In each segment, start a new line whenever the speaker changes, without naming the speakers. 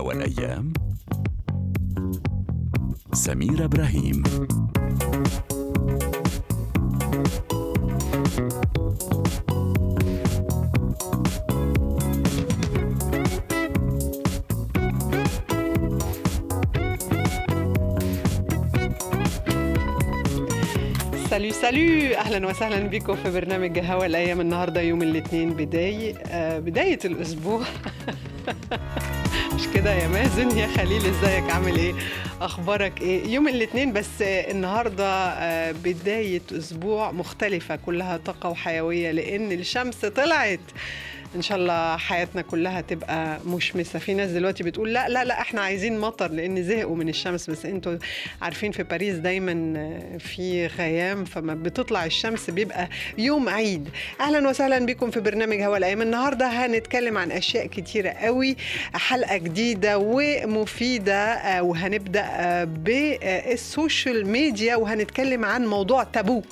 هوا الأيام سميرة إبراهيم.
سالو سالو أهلا وسهلا بكم في برنامج هوا الأيام النهارده يوم الاثنين بداية آه بداية الأسبوع. كده يا مازن. يا خليل ازيك؟ عامل إيه؟ أخبارك إيه؟ يوم الاثنين بس آه، النهارده آه، بداية أسبوع مختلفة كلها طاقة وحيوية لأن الشمس طلعت. إن شاء الله حياتنا كلها تبقى مشمسة. في ناس دلوقتي بتقول لا لا لا إحنا عايزين مطر لأن زهقوا من الشمس. بس أنتوا عارفين في باريس دايما في غيام فما بتطلع الشمس بيبقى يوم عيد. أهلا وسهلا بكم في برنامج هوا الأيام. النهارده هنتكلم عن أشياء كتيرة قوي حلقة جديدة ومفيدة آه، وهنبدأ آه، بال social media وهنتكلم عن موضوع تابو.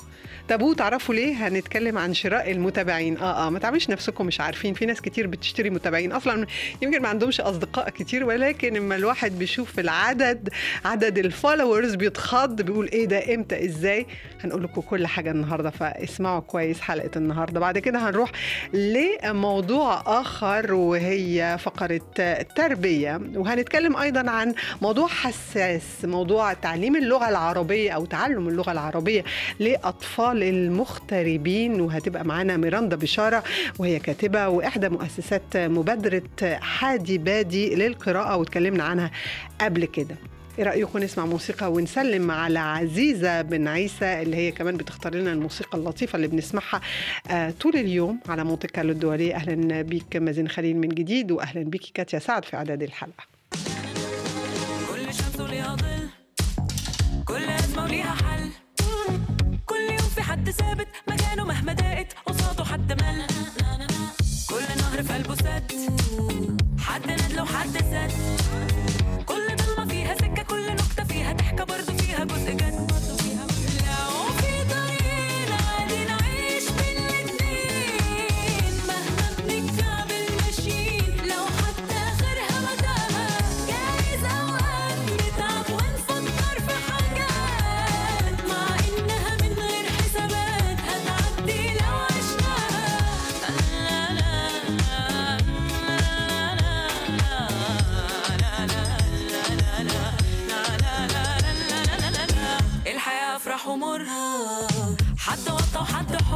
تابو تعرفوا ليه هنتكلم عن شراء المتابعين؟ آه آه ما تعملش نفسكم مش عارفين في ناس كتير بتشتري متابعين. أصلا يمكن ما عندهمش أصدقاء كتير ولكن اما الواحد بيشوف العدد عدد ال followers بيتخض بيقول إيه ده إمتى إزاي؟ هنقول لكم كل حاجة النهارده فاسمعوا كويس حلقة النهارده. بعد كده هنروح لموضوع آخر وهي فقرة التربيه وهنتكلم أيضا عن موضوع حساس موضوع تعليم اللغة العربية أو تعلم اللغة العربية لأطفال المغتربين وهتبقى معانا ميراندا بشاره وهي كاتبة وإحدى مؤسسات مبادرة حادي بادي للقراءة واتكلمنا عنها قبل كده. إيه رأيكم نسمع موسيقى ونسلم على عزيزة بن عيسى اللي هي كمان بتختار لنا الموسيقى اللطيفة اللي بنسمعها آه طول اليوم على مونte كارلو الدوليه أهلا بيك مازن خليل من جديد واهلا بيكي كاتيا سعد في إعداد الحلقة.
كل شمس وليها ظل كل أزمة وليها حد ثابت مكانه مهما ضاقت قصاده حد مل. كل نهر في قلبه سد. حد ندل وحد سد. كل ضلمة فيها سكة كل نكتة فيها ضحكة برضه فيها جزء جد. حد وطى وحد حر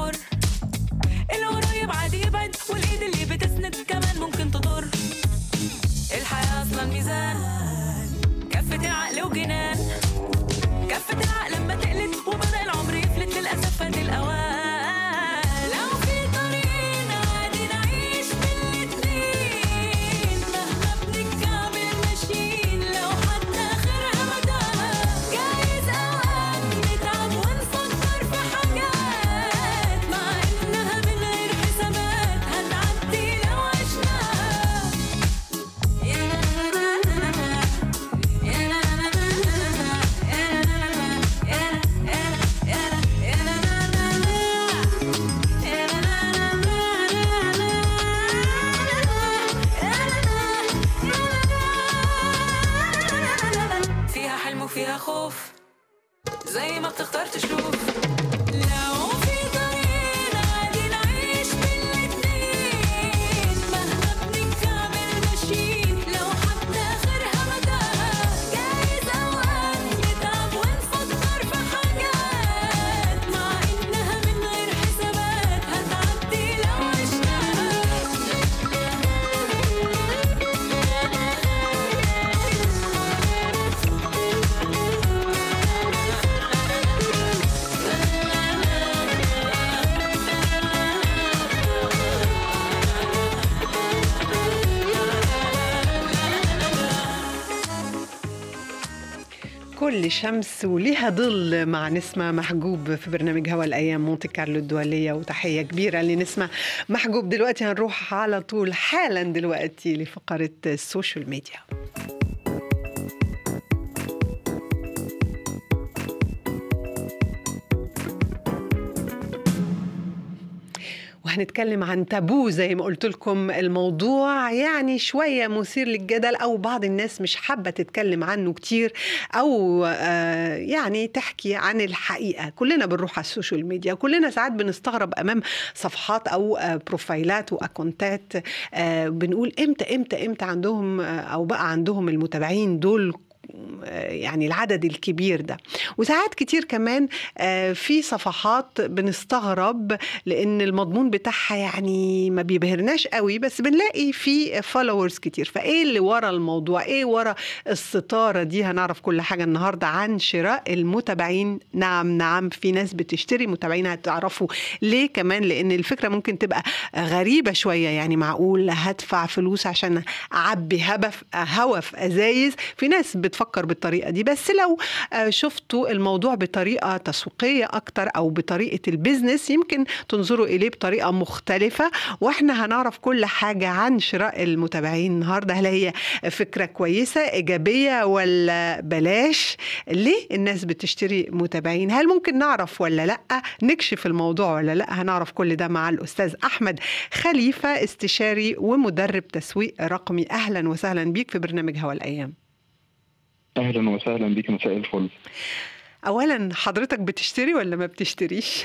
شمس وليها ظل مع نسمة محجوب في برنامج هوا الأيام مونت كارلو الدولية. وتحية كبيرة لنسمة محجوب. دلوقتي هنروح على طول حالا دلوقتي لفقرة ال social media. وهنتكلم عن تابو زي ما قلت لكم الموضوع. يعني شوية مثير للجدل أو بعض الناس مش حابة تتكلم عنه كتير أو آه، يعني تحكي عن الحقيقة. كلنا بنروح على ال social media كلنا ساعات بنستغرب أمام صفحات أو آه، بروفايلات وأكونتات آه، بنقول إمتى إمتى إمتى عندهم أو بقى عندهم المتابعين دول يعني العدد الكبير ده. وساعات كتير كمان آه، في صفحات بنستغرب لأن المضمون بتاعها يعني ما بيبهرناش قوي بس بنلاقي في followers كتير. فإيه اللي ورا الموضوع؟ إيه ورا الستارة دي؟ هنعرف كل حاجة النهارده عن شراء المتابعين. نعم نعم في ناس بتشتري متابعين هتعرفوا ليه كمان؟ لأن الفكرة ممكن تبقى غريبة شوية. يعني معقول هدفع فلوس عشان أعبي هبف هوا في أزايز؟ في ناس بتفكر بالطريقة دي. بس لو آه، شفتوا الموضوع بطريقة تسويقية أكتر أو بطريقة البيزنس يمكن تنظروا إليه بطريقة مختلفة. وإحنا هنعرف كل حاجة عن شراء المتابعين النهارده. هل هي فكرة كويسة إيجابية ولا بلاش؟ ليه الناس بتشتري متابعين؟ هل ممكن نعرف ولا لأ؟ نكشف الموضوع ولا لأ؟ هنعرف كل ده مع الأستاذ أحمد خليفة استشاري ومدرب تسويق رقمي. أهلا وسهلا بيك في برنامج هوا الأيام.
أهلا وسهلا بيك مساء الفل.
اولا حضرتك بتشتري ولا ما بتشتريش؟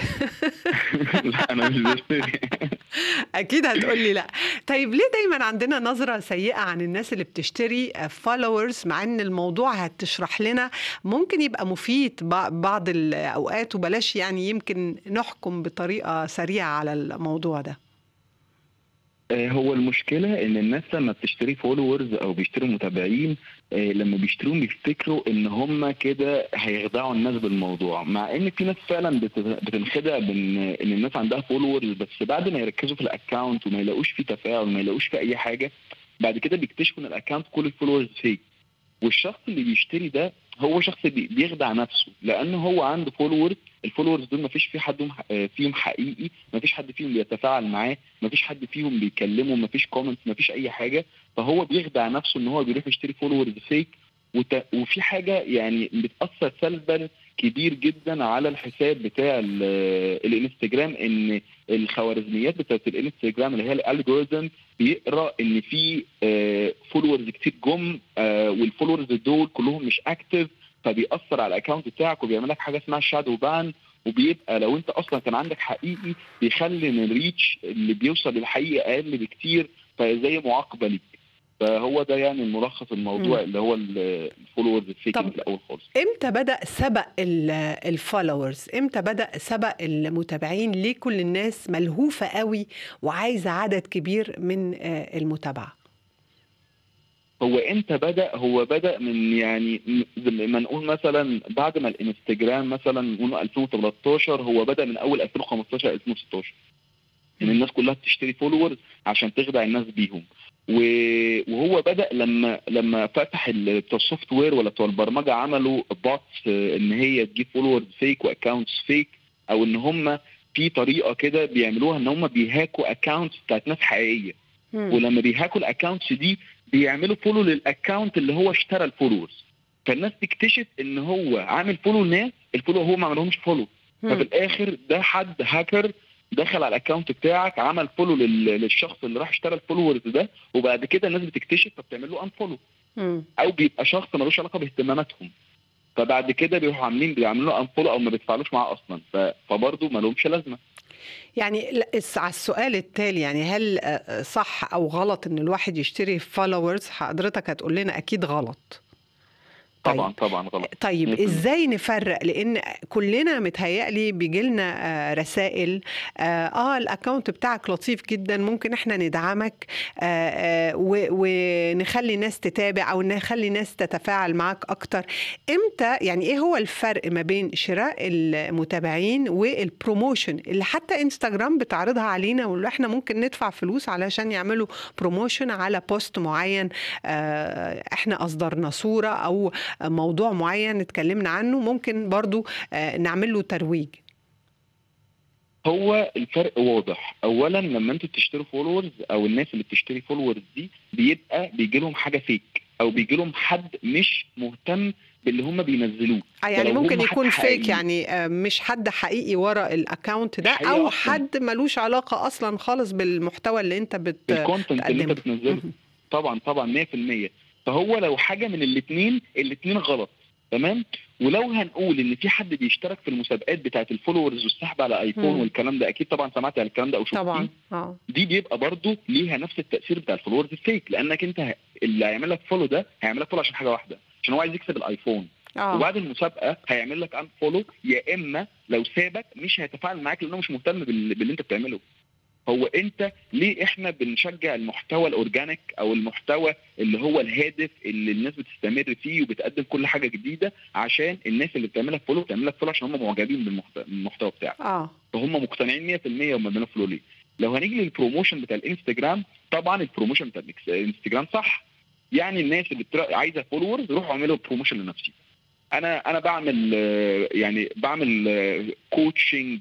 لا أنا مش بشتري.
أكيد هتقول لي لا. طيب ليه دايما عندنا نظرة سيئة عن الناس اللي بتشتري followers مع إن الموضوع هتشرح لنا؟ ممكن يبقى مفيد بع- بعض الأوقات وبلاش يعني يمكن نحكم بطريقة سريعة على الموضوع ده.
آه، هو المشكلة إن الناس لما بتشتري followers أو بيشتروا متابعين آه، لما بيشتروهم بيفتكروا إن هم كده هيخدعوا الناس بالموضوع. مع إن في ناس فعلا بت- بتنخدع بإن إن الناس عندها followers بس بعد ما يركزوا في ال account وما يلاقوش فيه تفاعل وما يلاقوش فيه أي حاجة بعد كده بيكتشفوا إن ال account كل ال followers fake والشخص اللي بيشتري ده هو شخص بي- بيخدع نفسه لأن هو عنده followers ال followers دول ما فيش في حد آه، فيهم حقيقي ما فيش حد فيهم بيتفاعل معاه ما فيش حد فيهم بيكلمه ما فيش comments ما فيش أي حاجة. فهو بيخدع نفسه إن هو بيروح يشتري followers fake وت... وفي حاجة يعني بتأثر سلبا كبير جدا على الحساب بتاع ال- الإنستجرام إن الخوارزميات بتاعت الإنستجرام اللي هي ال algorithm بيقرأ إن في followers كتير جم آه، وال followers دول كلهم مش active فبيأثر على ال account بتاعك وبيعمل لك حاجة اسمها shadow ban وبيبقى لو أنت أصلا كان عندك حقيقي بيخلي إن ال reach اللي بيوصل للحقيقة أقل بكتير فزي معاقبة ليك. فهو ده يعني الملخص الموضوع
مم.
اللي هو ال- ال followers ال fake
طب-
في الأول خالص.
إمتى بدأ سباق ال followers إمتى بدأ سباق المتابعين ليه كل الناس ملهوفة قوي وعايزة عدد كبير من آه، المتابعة؟
هو إمتى بدأ؟ هو بدأ من يعني م- زي ما نقول مثلا بعد ما الإنستجرام مثلا نقول 2013 هو بدأ من أول 2015 2016 ان الناس كلها بتشتري followers عشان تخدع الناس بيهم. وهو بدأ لما لما فتح بتوع ال software ولا بتوع البرمجة عملوا bots إن هي تجيب followers fake و accounts fake أو إن هم في طريقة كده بيعملوها إن هم بيهاكوا accounts بتاعت ناس
حقيقية.
ولما بيهاكوا ال accounts دي بيعملوا follow لل account اللي هو اشترى ال followers. فالناس تكتشف إن هو عامل follow لناس ال follow هو ما عملهمش follow ففي. الآخر ده حد هاكر دخل على ال account بتاعك عمل follow لل- للشخص اللي راح اشترى ال followers ده وبعد كده الناس بتكتشف فبتعمل له unfollow
مم.
أو بيبقى شخص ملوش علاقة باهتماماتهم. فبعد كده بيروحوا عاملين بيعملوا له unfollow أو ما بيتفاعلوش معاه أصلا. فبرضه ما لهمش لازمة.
يعني على السؤال التالي يعني هل آه، صح أو غلط إن الواحد يشتري followers حضرتك هتقول لنا أكيد غلط. طيب.
طبعا طبعا غلط
طيب
100%.
إزاي نفرق لأن كلنا متهيألي بيجي لنا رسائل آه آه، ال account بتاعك لطيف جدا ممكن إحنا ندعمك آه، آه، ونخلي ناس تتابع أو نخلي ناس تتفاعل معاك أكتر إمتى يعني إيه هو الفرق ما بين شراء المتابعين وال promotion اللي حتى انستغرام بتعرضها علينا واللي إحنا ممكن ندفع فلوس علشان يعملوا promotion على post معين آه، إحنا أصدرنا صورة أو موضوع معين اتكلمنا عنه ممكن برضو آه، نعمل له ترويج
هو الفرق واضح اولا لما أنتوا بتشتروا followers أو الناس اللي بتشتري followers دي بيبقى بيجي لهم حاجة fake أو بيجي لهم حد مش مهتم باللي هم بينزلوه
آه يعني ممكن يكون
fake.
يعني آه، مش حد حقيقي ورا ال
account ده
أو
أصلاً.
حد ملوش علاقة أصلا خالص بالمحتوى اللي أنت بت
ال content اللي
أنت.
بتنزله. طبعا طبعا 100% فهو لو حاجة من الاثنين الاثنين غلط تمام؟ ولو هنقول إن في حد بيشترك في المسابقات بتاعه ال followers والسحب على آيفون
مم.
والكلام ده أكيد طبعا سمعت عن الكلام ده أو شفتيه
طبعا آه.
دي بيبقى برضه ليها نفس التأثير بتاع ال followers ال fake لأنك أنت اللي هيعمل لك follow ده هيعمل لك follow عشان حاجة واحدة عشان هو عايز يكسب الآيفون.
آه.
وبعد المسابقة هيعمل لك unfollow يا إما لو سابك مش هيتفاعل معاك لأنه مش مهتم بال- باللي أنت بتعمله. هو انت ليه إحنا بنشجع المحتوى ال organic أو المحتوى اللي هو الهادف اللي الناس بتستمر فيه وبتقدم كل حاجة جديدة عشان الناس اللي بتعملك follow بتعمل لك follow عشان هم معجبين بالمحت- بالمحتوى بتاعك.
آه.
فهم مقتنعين 100% هم بيعملوا follow ليه. لو هنيجي لل promotion بتاع الإنستجرام طبعا ال promotion بتاع الإنستجرام صح. يعني الناس اللي بترا... عايزة followers روحوا اعملوا promotion لنفسي أنا أنا بعمل آه، يعني بعمل coaching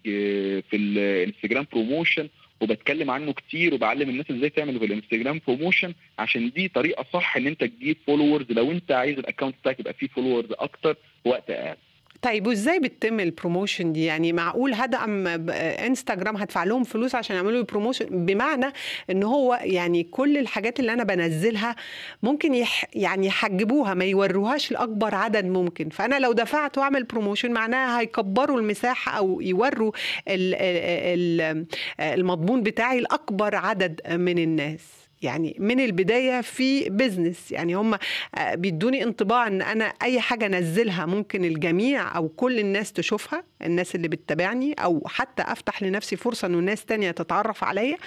في الإنستجرام promotion وبتكلم عنه كتير وبعلم الناس إزاي تعمل في الإنستجرام promotion عشان دي طريقة صح إن أنت تجيب followers لو أنت عايز ال account بتاعك يبقى فيه followers أكتر وقت أقل.
طيب وإزاي بتتم ال promotion دي؟ يعني معقول هدعم انستجرام هدفع لهم فلوس عشان يعملوا promotion بمعنى إن هو يعني كل الحاجات اللي أنا بنزلها ممكن يح يعني يحجبوها ما يوروهاش لأكبر عدد ممكن. فأنا لو دفعت وأعمل promotion معناها هيكبروا المساحة أو يوروا ال- ال- ال- المضمون بتاعي لأكبر عدد من الناس. يعني من البداية في business يعني هم آه، بيدوني انطباع إن أنا أي حاجة أنزلها ممكن الجميع أو كل الناس تشوفها الناس اللي بتتابعني أو حتى أفتح لنفسي فرصة إنه ناس تانية تتعرف عليا.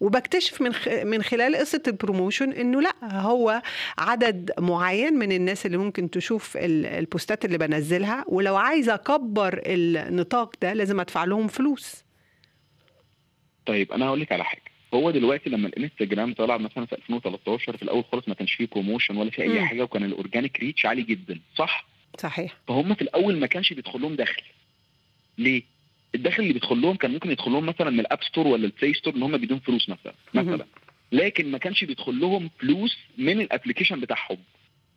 وبكتشف من. من خلال قصة ال promotion إنه لأ هو عدد معين من الناس اللي ممكن تشوف ال- ال post ات اللي بنزلها. ولو عايزه أكبر النطاق ده لازم أدفع لهم فلوس.
طيب أنا هقول لك على حاجة. هو دلوقتي لما الانستجرام طلع مثلا في 2013 في الأول خالص ما كانش فيه promotion ولا في
أي.
حاجة وكان ال organic reach عالي جدا صح؟
صحيح.
فهم في الأول ما كانش بيدخل لهم دخل. ليه؟ الدخل اللي بيدخل لهم كان ممكن يدخل لهم مثلا من ال App Store ولا ال Play Store إن هم بيدون فلوس مثلا. مثلا. لكن ما كانش بيدخل لهم فلوس من ال application بتاعهم.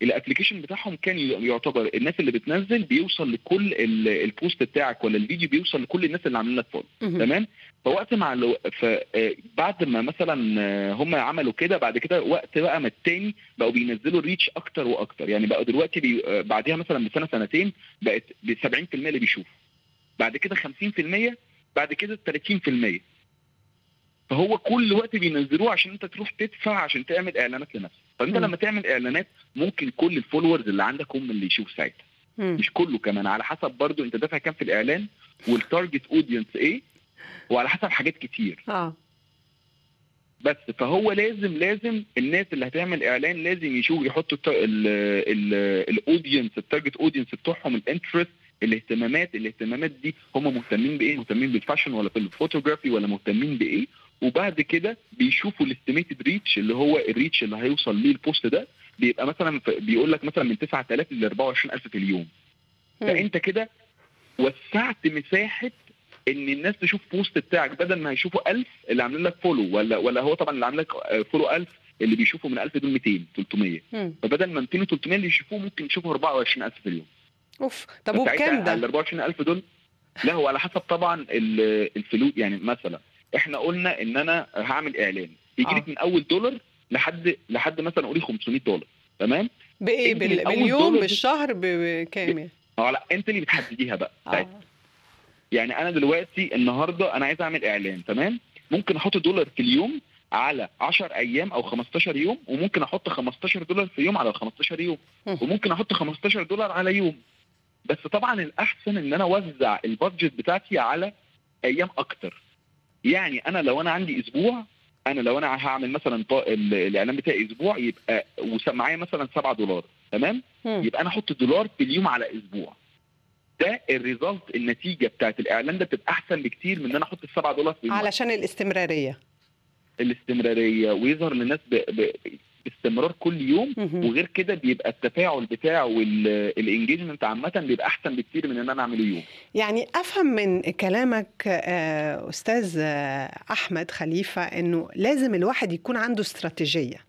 ال application بتاعهم كان يعتبر الناس اللي بتنزل بيوصل لكل ال- ال post بتاعك ولا الفيديو بيوصل لكل الناس اللي عاملين لك
follow.
تمام؟ فوقت مع ألو... ف... آه، ما مثلا آه، هم عملوا كده بعد كده وقت بقى ما التاني بقوا بينزلوا ال reach أكتر وأكتر. يعني بقوا دلوقتي بي... آه، بعديها مثلا بسنة سنتين بقت ب 70% اللي بيشوف بعد كده 50% بعد كده 30% فهو كل وقت بينزلوه عشان انت تروح تدفع عشان تعمل إعلانات لنفسك. فانت
مم.
لما تعمل اعلانات ممكن كل ال followers اللي عندك هم اللي يشوف ساعتها. مش كله كمان على حسب برضو انت دافع كام في الاعلان وال target audience إيه وعلى حسب حاجات كتير.
آه.
بس فهو لازم لازم الناس اللي هتعمل اعلان لازم يشوفوا يحطوا ال audience ال target audience بتوعهم ال interest الاهتمامات الاهتمامات دي هم مهتمين بإيه؟ مهتمين بال fashion ولا بالفوتوغرافي ولا مهتمين بإيه؟ وبعد كده بيشوفوا ال estimated reach اللي هو ال reach اللي هيوصل ليه ال post ده بيبقى مثلا بيقول لك مثلا من 9000 ل 24000 في اليوم. فأنت كده وسعت مساحة إن الناس تشوف post بتاعك بدل ما يشوفوا 1000 اللي عاملين لك follow ولا ولا هو طبعا اللي عامل لك فولو 1000 اللي بيشوفوا من 1000 دول 200 300
مم.
فبدل ما 200 و300 اللي يشوفوه ممكن يشوفوا 24000 في اليوم.
أوف. طب وبكام ده؟
ال 24000 دول؟ لا هو على حسب طبعا ال- الفلوس يعني مثلا إحنا قلنا ان أنا هعمل اعلان. يجي
آه.
لك من اول دولار لحد لحد مثلا قولي 500 دولار. تمام؟
بايه بال... باليوم بالشهر بكام يعني؟
آه لا انت اللي بتحدديها بقى. ساعتها
آه
يعني أنا دلوقتي النهارده أنا عايز اعمل اعلان تمام؟ ممكن أحط دولار في اليوم على 10 أيام أو 15 يوم وممكن أحط 15 دولار في يوم على ال 15 يوم
مم.
وممكن أحط 15 دولار على يوم. بس طبعا الأحسن إن أنا أوزع البادجت بتاعتي على أيام أكتر. يعني أنا لو أنا عندي أسبوع أنا لو أنا هعمل مثلا الإعلان بتاعي أسبوع يبقى ومعايا مثلا 7 دولار تمام. يبقى أنا أحط دولار في اليوم على أسبوع. ده الريزلت النتيجة بتاعت الإعلان ده بتبقى أحسن بكتير من إن أنا أحط السبعة دولار في اليوم.
علشان الاستمرارية.
الاستمرارية ويظهر للناس ب... ب... باستمرار كل يوم. وغير كده بيبقى التفاعل بتاعه وال engagement عامة بيبقى أحسن بكتير من إن أنا أعمله يوم
يعني أفهم من كلامك آه، أستاذ آه، أحمد خليفة إنه لازم الواحد يكون عنده استراتيجية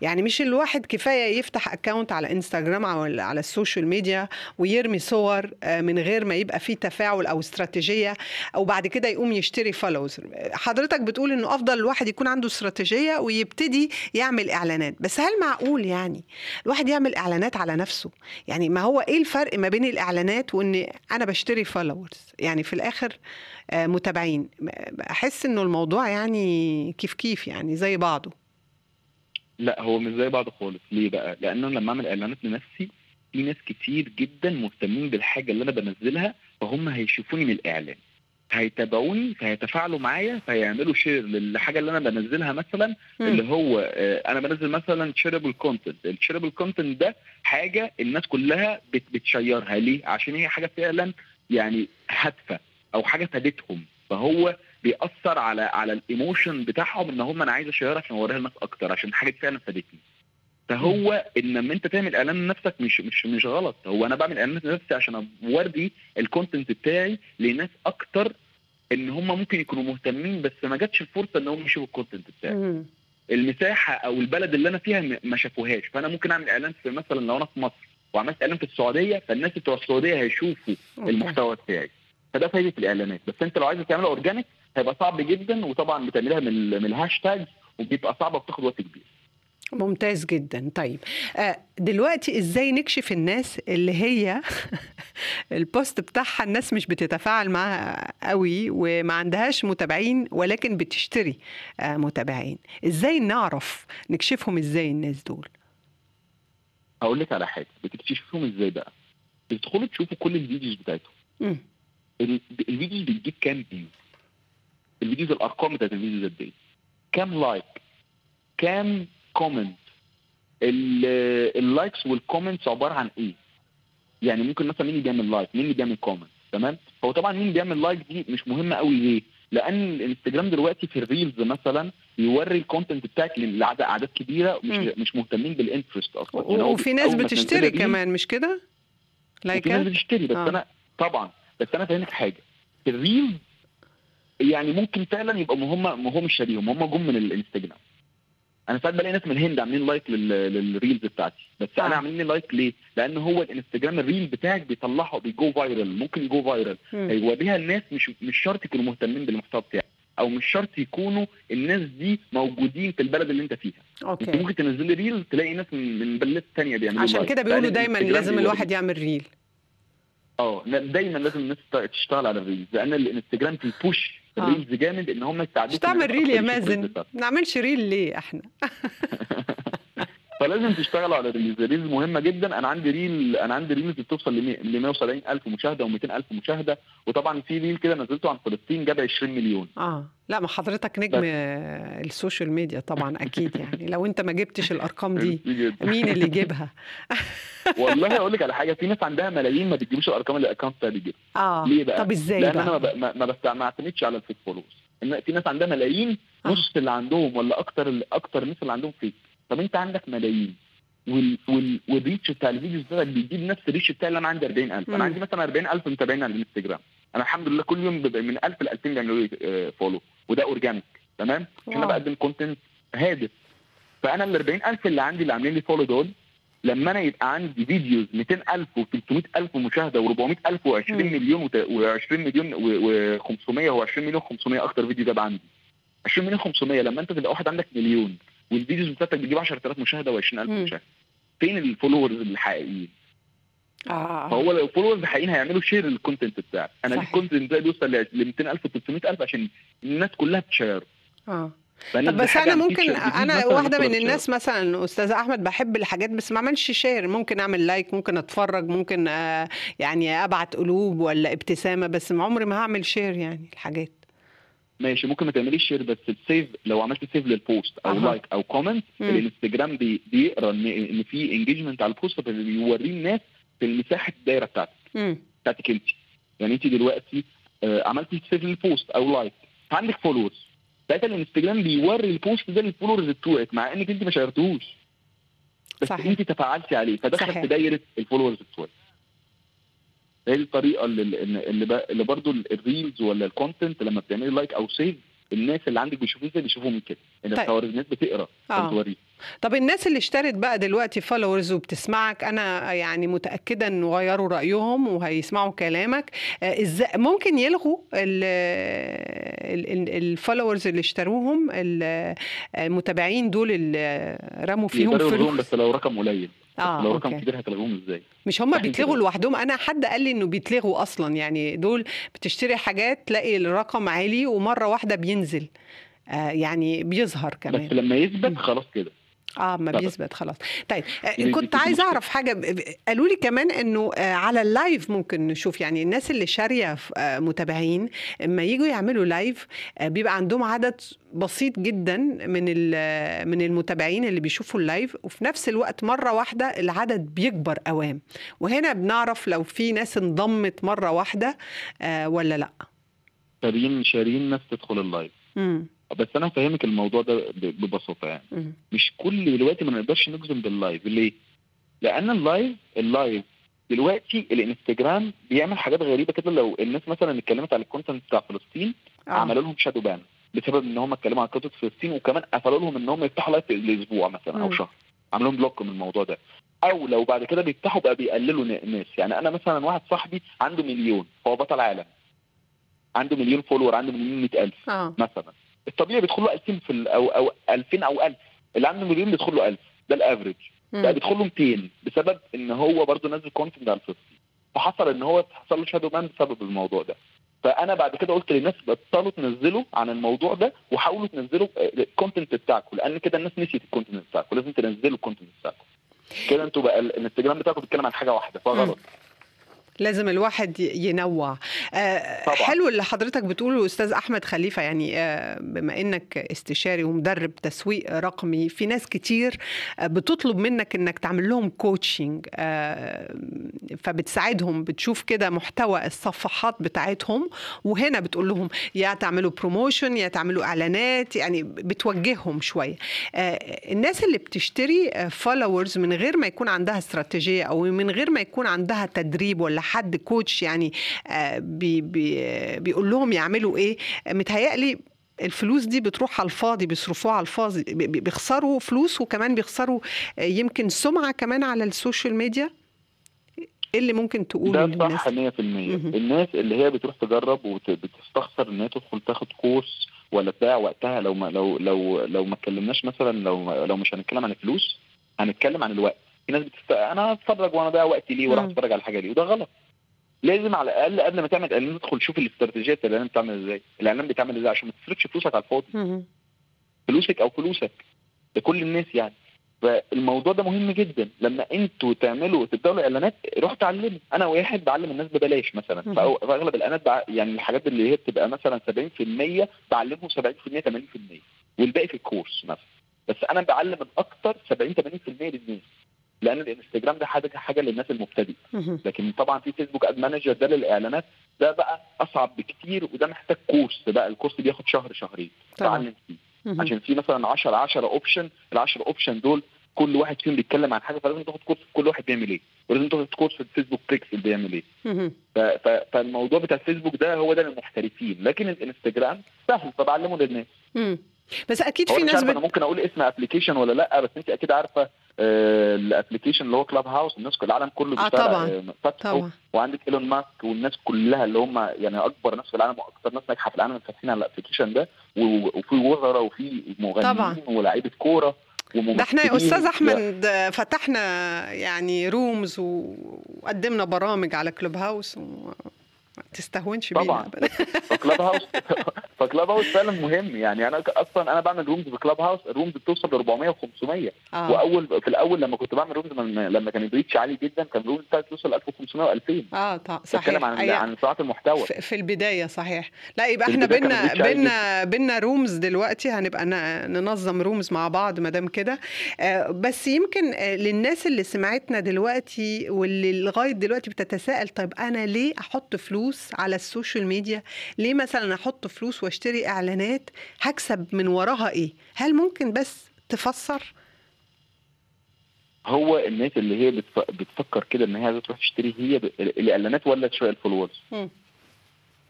يعني مش الواحد كفاية يفتح account على انستغرام أو على ال social media ويرمي صور آه، من غير ما يبقى فيه تفاعل أو استراتيجية أو بعد كده يقوم يشتري followers حضرتك بتقول إنه أفضل الواحد يكون عنده استراتيجية ويبتدي يعمل إعلانات. بس هل معقول يعني الواحد يعمل إعلانات على نفسه؟ يعني ما هو إيه الفرق ما بين الإعلانات وإن أنا بشتري followers يعني في الآخر آه، متابعين. أحس إنه الموضوع يعني كيف كيف يعني زي بعضه.
لا هو مش زي بعض خالص. ليه بقى؟ لأن أنا لما أعمل إعلانات لنفسي في ناس كتير جدا مهتمين بالحاجة اللي أنا بنزلها فهم هيشوفوني من الإعلان. هيتابعوني فهيتفاعلوا معايا فهيعملوا share للحاجة اللي أنا بنزلها مثلا
مم.
اللي هو آه، أنا بنزل مثلا shareable content ال shareable content ده حاجة الناس كلها بت- بت share ها. ليه؟ عشان هي حاجة فعلا يعني هادفة أو حاجة فادتهم. فهو بيأثر على على ال emotion بتاعهم إن هم أنا عايز ا share ها عشان أوريها للناس أكتر عشان حاجة فعلا فادتني. فهو إن لما أنت تعمل إعلان لنفسك مش مش مش غلط هو أنا بعمل اعلانات لنفسي عشان أوري ال content بتاعي لناس أكتر إن هم ممكن يكونوا مهتمين بس ما جاتش الفرصة إن هم يشوفوا ال content
بتاعي.
المساحة أو البلد اللي أنا فيها ما شافوهاش. فأنا ممكن أعمل إعلان في مثلا لو أنا في مصر وعملت إعلان في السعودية فالناس بتوع السعودية هيشوفوا. المحتوى بتاعي. فده فايدة الإعلانات. بس أنت لو عايز تعملها organic هيبقى صعب جدا وطبعا بتعملها من من الهاشتاج وبيبقى صعب وبتاخد وقت كبير.
ممتاز جدا. طيب آه، دلوقتي إزاي نكشف الناس اللي هي ال post بتاعها؟ الناس مش بتتفاعل معاها قوي وما عندهاش متابعين ولكن بتشتري آه، متابعين. إزاي نعرف نكشفهم إزاي الناس دول؟
هقول لك على حاجة. بتكتشفهم إزاي بقى؟ بتدخلوا تشوفوا كل الفيديوز بتاعتهم. الفيديوز بتجيب كام فيو؟ الفيديوز الأرقام بتاعت الفيديوز قد إيه كام like كام comment ال likes وال comments عبارة عن إيه؟ يعني ممكن مثلا مين اللي بيعمل like مين اللي بيعمل comment تمام؟ هو طبعا مين بيعمل like دي مش مهمة قوي ليه؟ لأن الانستجرام دلوقتي في ال reels مثلا يوري ال content بتاعك لاعداد أعداد كبيرة مش. مش مهتمين بال interest أصلا. يعني
وفي ناس بتشتري كمان مش كده؟
وفي ناس
لايكات
بتشتري بس
آه.
أنا طبعا بس أنا فاهمك حاجة. ال reels يعني ممكن فعلا يبقى ما هم ما هم مش شاريهم هم جم من الانستجرام أنا ساعات بلاقي ناس من الهند عاملين like لل- لل reels بتاعتي بس
آه.
أنا عاملين لي like ليه؟ لأن هو الانستجرام ال reel بتاعك بيطلعه بي go viral ممكن ي go viral
مم.
هيوريها الناس مش مش شرط يكونوا مهتمين بالمحتوى بتاعك أو مش شرط يكونوا الناس دي موجودين في البلد اللي أنت فيها أنت
أوكي
ممكن تنزلي reel تلاقي ناس من بلاد ثانية بيعملوا
عشان. كده بيقولوا دايما لازم. الواحد يعمل
reel آه دايما لازم الناس تشت- تشتغل على ال reels لأن الانستجرام بي push
آه.
ال reels جامد إن هم يساعدوك
مش تعمل reel يا مازن. ما نعملش reel ليه إحنا؟
فلازم تشتغل على ال reels ال reels مهمة جدا. أنا عندي reel أنا عندي reels بتوصل ل 170 ألف مشاهدة و200 ألف مشاهدة. وطبعا في reel كده نزلته عن فلسطين جاب 20 مليون.
آه. لا ما حضرتك نجم
بس.
ال social media طبعا أكيد يعني. لو أنت ما جبتش الأرقام دي. مين اللي يجيبها؟
والله أقول لك على حاجة. في ناس عندها ملايين ما بتجيبوش الأرقام اللي ال account بتاعها بيجيبها.
آه.
ليه بقى؟
طب إزاي
لأن أنا ما
بقى
ب- ما ما ما اعتمدش على ال fake followers في ناس عندها ملايين
آه.
نص اللي عندهم ولا أكتر أكتر الناس اللي عندهم fake. طب انت عندك ملايين. وال وال وال reach بتاع ال videos بتاعك بيجيب نفس ال reach بتاعي اللي أنا عندي 40000
مم.
أنا عندي مثلا 40000 متابعين على الانستجرام. أنا الحمد لله كل يوم بيبقى من 1000 ل 2000 بيعملوا لي آه، follow وده organic تمام؟ عشان
أنا.
بقدم content هادف. فأنا ال 40000 اللي عندي اللي عاملين لي follow دول لما أنا يبقى عندي videos 200000 و300000 مشاهده و400000 و20
مم.
مليون و20 مليون و500 و20 مليون 500 أكتر فيديو جاب عندي 20 مليون 500 لما أنت تبقى واحد عندك مليون. وال videos بتاعتك بتجيب 10000 مشاهدة و20000
مم.
مشاهدة فين ال followers الحقيقيين؟
آه
فهو لو ال followers الحقيقيين هيعملوا share لل content بتاعك أنا.
ال
content ده بيوصل ل 200000 و 300000 عشان الناس كلها بت
share
آه
طب بس
أنا
ممكن أنا
واحدة
من. الناس مثلا أستاذ أحمد بحب الحاجات بس ما أعملش share ممكن أعمل like ممكن أتفرج ممكن آه يعني أبعت قلوب ولا ابتسامة بس عمري ما هعمل share يعني الحاجات
ماشي ممكن ما تعمليش share بس ال save لو عملت save لل post
أو
أها. like أو
comment.
الانستجرام بي بيقرأ ان إن في engagement على ال post فبيوريه الناس في مساحه الدايرة بتاعتك بتاعتك أنت يعني أنت دلوقتي آه، عملتي save لل post أو like عندك followers ساعتها الانستجرام بيوري ال post ده لل followers بتوعك مع إنك أنت ما share تهوش بس
صحيح.
أنت تفاعلتي عليه فدخل
صحيح.
في دايرة ال followers بتوعك هي دي الطريقة اللي اللي, ب- اللي برضو ال reels ولا ال content لما بتعملي like أو save الناس اللي عندك بيشوفوه إزاي بيشوفوه من كده ان
طيب.
الخوارزميات بتقرا
آه. طب الناس اللي اشترت بقى دلوقتي followers وبتسمعك أنا يعني متأكدة انه غيروا رأيهم وهيسمعوا كلامك. آه، إزاي ممكن يلغوا ال followers اللي اشتروهم ال- المتابعين دول اللي رموا فيهم فلوس؟
بس لو رقم قليل.
آه
لو رقم
okay.
كبير هتلغوهم إزاي؟
مش هم
إحنا
بيتلغوا. لوحدهم. أنا حد قال لي إنه بيتلغوا أصلا. يعني دول بتشتري حاجات تلاقي الرقم عالي ومرة واحدة بينزل. آه يعني بيظهر كمان.
بس لما يثبت خلاص كده.
آه ما. بيثبت خلاص. طيب آه،
دي-
كنت عايزة. أعرف حاجة قالوا لي كمان إنه آه، على ال live ممكن نشوف يعني الناس اللي شارية آه، متابعين اما يجوا يعملوا live بيبقى عندهم عدد بسيط جدا من من المتابعين اللي بيشوفوا ال live وفي نفس الوقت مرة واحدة العدد بيكبر قوام وهنا بنعرف لو في ناس انضمت مرة واحدة ولا لأ.
شارين شارين ناس تدخل ال live.
امم
بس أنا هفهمك الموضوع ده ببساطة يعني. مش كل دلوقتي ما نقدرش نجزم بال live ليه؟ لأن ال live ال live دلوقتي الإنستجرام بيعمل حاجات غريبة كده. لو الناس مثلا اتكلمت على ال content بتاع فلسطين
آه.
عملوا لهم shadow ban بسبب إن هم اتكلموا عن قصه فلسطين وكمان قفلوا لهم إن هم يفتحوا live الأسبوع مثلا أو
مم.
شهر. عملوا لهم block من الموضوع ده. أو لو بعد كده بيفتحوا بقى بيقللوا ناس. يعني أنا مثلا واحد صاحبي عنده مليون هو بطل عالم. عنده مليون follower عنده مليون 100000
آه.
مثلا. الطبيعي بيدخل له 2000 في ال- أو أو 2000 أو 1000 اللي عنده مليون بيدخل له 1000 ده ال average.
بقى.
بيدخل له 200 بسبب إن هو برضه نزل content على الفلسطين فحصل إن هو حصل له shadow ban بسبب الموضوع ده. فأنا بعد كده قلت للناس بطلوا تنزلوا عن الموضوع ده وحاولوا تنزلوا ال content بتاعكم. لأن كده الناس نسيت ال content بتاعكم. لازم تنزلوا ال content بتاعكم. كده أنتوا بقى ال- الانستجرام بتاعكم بيتكلم عن حاجة واحدة. فغلط.
لازم الواحد ينوع. آه،
طبعاً.
حلو اللي حضرتك بتقوله أستاذ أحمد خليفة يعني آه، بما إنك استشاري ومدرب تسويق رقمي في ناس كتير آه، بتطلب منك إنك تعمل لهم coaching فبتساعدهم بتشوف كده محتوى الصفحات بتاعتهم وهنا بتقول لهم يا تعملوا promotion يا تعملوا إعلانات يعني بتوجههم شوية آه، الناس اللي بتشتري followers من غير ما يكون عندها استراتيجية أو من غير ما يكون عندها تدريب ولا حد coach يعني آه، بي بي بيقول لهم يعملوا إيه؟ متهيألي الفلوس دي بتروح على الفاضي بيصرفوها على الفاضي بي- بي- بيخسروا فلوس وكمان بيخسروا آه، يمكن سمعة كمان على ال social media. إيه اللي ممكن تقوله
ده صح 100%
مهم.
الناس اللي هي بتروح تجرب وبتستخسر إن هي تدخل تاخد كورس ولا تضيع وقتها لو ما لو لو لو ما اتكلمناش مثلا لو لو مش هنتكلم عن الفلوس هنتكلم عن الوقت. في ناس بتست... أنا هتفرج وأنا ضيع وقتي ليه وراح. أتفرج على حاجة ليه وده غلط. لازم على الأقل قبل ما تعمل إعلان تدخل شوف الاستراتيجية بتاع الإعلان بتعمل إزاي. الإعلان بيتعمل إزاي؟ عشان ما تصرفش فلوسك على الفاضي. فلوسك أو فلوسك. لكل الناس يعني. فالموضوع ده مهم جدا. لما أنتوا تعملوا تبدأوا اعلانات روحوا اتعلموا. أنا واحد بعلم الناس ببلاش مثلا. فأغلب الإعلانات بع... يعني الحاجات اللي هي بتبقى مثلا 70% بعلمهم 70% 80% والباقي في الكورس مثلا. بس أنا بعلم أكتر 70 80% للناس. لأن الانستجرام ده حاجة حاجة للناس المبتدئة.
مهم.
لكن طبعا في فيسبوك ad manager ده للإعلانات ده بقى أصعب بكتير وده محتاج كورس. بقى الكورس بياخد شهر شهرين.
طبعا
تعلم فيه. عشان في مثلا 10 10 option ال 10 option دول كل واحد فيهم بيتكلم عن حاجة فلازم تاخد كورس كل واحد بيعمل إيه. ولازم تاخد كورس في الفيسبوك بيكسل بيعمل إيه. فالموضوع بتاع الفيسبوك ده هو ده للمحترفين. لكن الانستجرام سهل فبعلمه للناس.
بس
أكيد
في ناس
عارف أنا
بت...
ممكن أقول اسم application ولا لأ بس أنت أكيد عارفة ال application اللي هو Clubhouse الناس كل العالم كله
آه،
بيشتغل
طبعاً.
آه،
طبعا
وعندك إيلون ماسك والناس كلها اللي هم يعني أكبر ناس في العالم وأكثر ناس ناجحة في العالم فاتحين على ال application ده و- وفي وزراء وفي مغنيين. ولاعيبة كورة
ده إحنا يا
أستاذ
أحمد فتحنا يعني rooms وقدمنا برامج على Clubhouse وما تستهونش بينا.
طبعاً. ف Clubhouse ف Clubhouse فعلا مهم. يعني أنا أصلا أنا بعمل rooms في Clubhouse ال rooms بتوصل ل 400 و500
آه.
وأول في الأول لما كنت بعمل rooms من- لما كان ال reach عالي جدا كان ال rooms بتاعتي توصل 1500 و2000
آه صحيح.
بتكلم عن
أي-
عن ساعات المحتوى.
في البداية صحيح. لا يبقى
إحنا
بينا بينا بينا rooms دلوقتي. هنبقى ن- ننظم rooms مع بعض ما دام كده. آه، بس يمكن آه، للناس اللي سمعتنا دلوقتي واللي لغاية دلوقتي بتتساءل طيب أنا ليه أحط فلوس على ال social media ليه مثلا أحط فلوس وأشتري إعلانات؟ هكسب من وراها إيه؟ هل ممكن بس تفسر؟
هو الناس اللي هي بتف... بتفكر كده إن هي عايزة تروح تشتري هي. الإعلانات ولا
شوية
ال followers.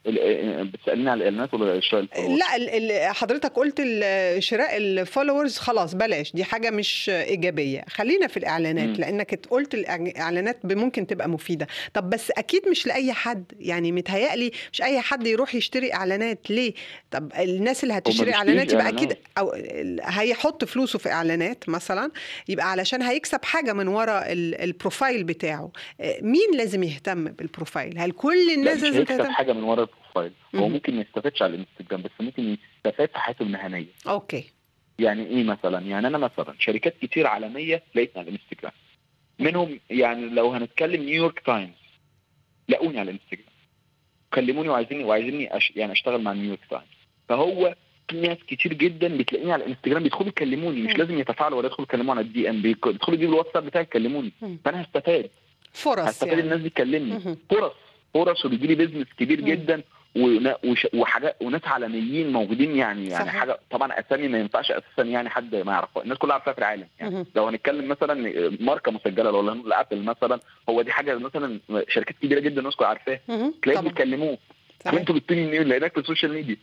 بتسألني على الإعلانات ولا شراء
ال followers؟ لا حضرتك قلت شراء ال followers خلاص بلاش. دي حاجة مش إيجابية. خلينا في الإعلانات
مم.
لأنك قلت الاعلانات ممكن تبقى مفيدة. طب بس أكيد مش لأي حد. يعني متهيألي مش أي حد يروح يشتري إعلانات. ليه؟ طب الناس اللي هتشتري
إعلانات
يبقى. أكيد أو هيحط فلوسه في إعلانات مثلا. يبقى علشان هيكسب حاجة من وراء ال- ال profile بتاعه. آه، مين لازم يهتم بال profile؟ هل كل الناس لازم تهتم؟
حاجة من ورا ال profile هو
مم.
ممكن ما يستفادش على الانستجرام بس ممكن يستفاد في حياته المهنية.
okay.
يعني إيه مثلا؟ يعني أنا مثلا شركات كتير عالمية لقيتني على الانستجرام. منهم يعني لو هنتكلم New York Times لاقوني على الانستجرام. كلموني وعايزيني وعايزيني أش... يعني أشتغل مع New York Times فهو في ناس كتير جدا بتلاقيني على الانستجرام بيدخلوا يكلموني مش. لازم يتفاعلوا ولا يدخلوا يكلموني على ال DM بيدخلوا يجيبوا الواتساب بتاعي يكلموني. فأنا هستفاد.
فرص
هستفاد
يعني.
الناس دي تكلمني
مهم.
فرص. فرص وبيجي لي business كبير
مم.
جدا. وحاجات وناس عالميين موجودين يعني يعني
صحيح.
حاجة طبعا أسامي ما ينفعش أساسا يعني حد ما يعرفها الناس كلها عارفاها في العالم يعني
مهم.
لو هنتكلم مثلا ماركة مسجلة لو هنقول Apple مثلا هو دي حاجة مثلا شركات كبيرة جدا الناس كلها عارفاها. تلاقيهم بيكلموه
صحيح.
وانتوا جبتوني منين لقيناك في ال social
media.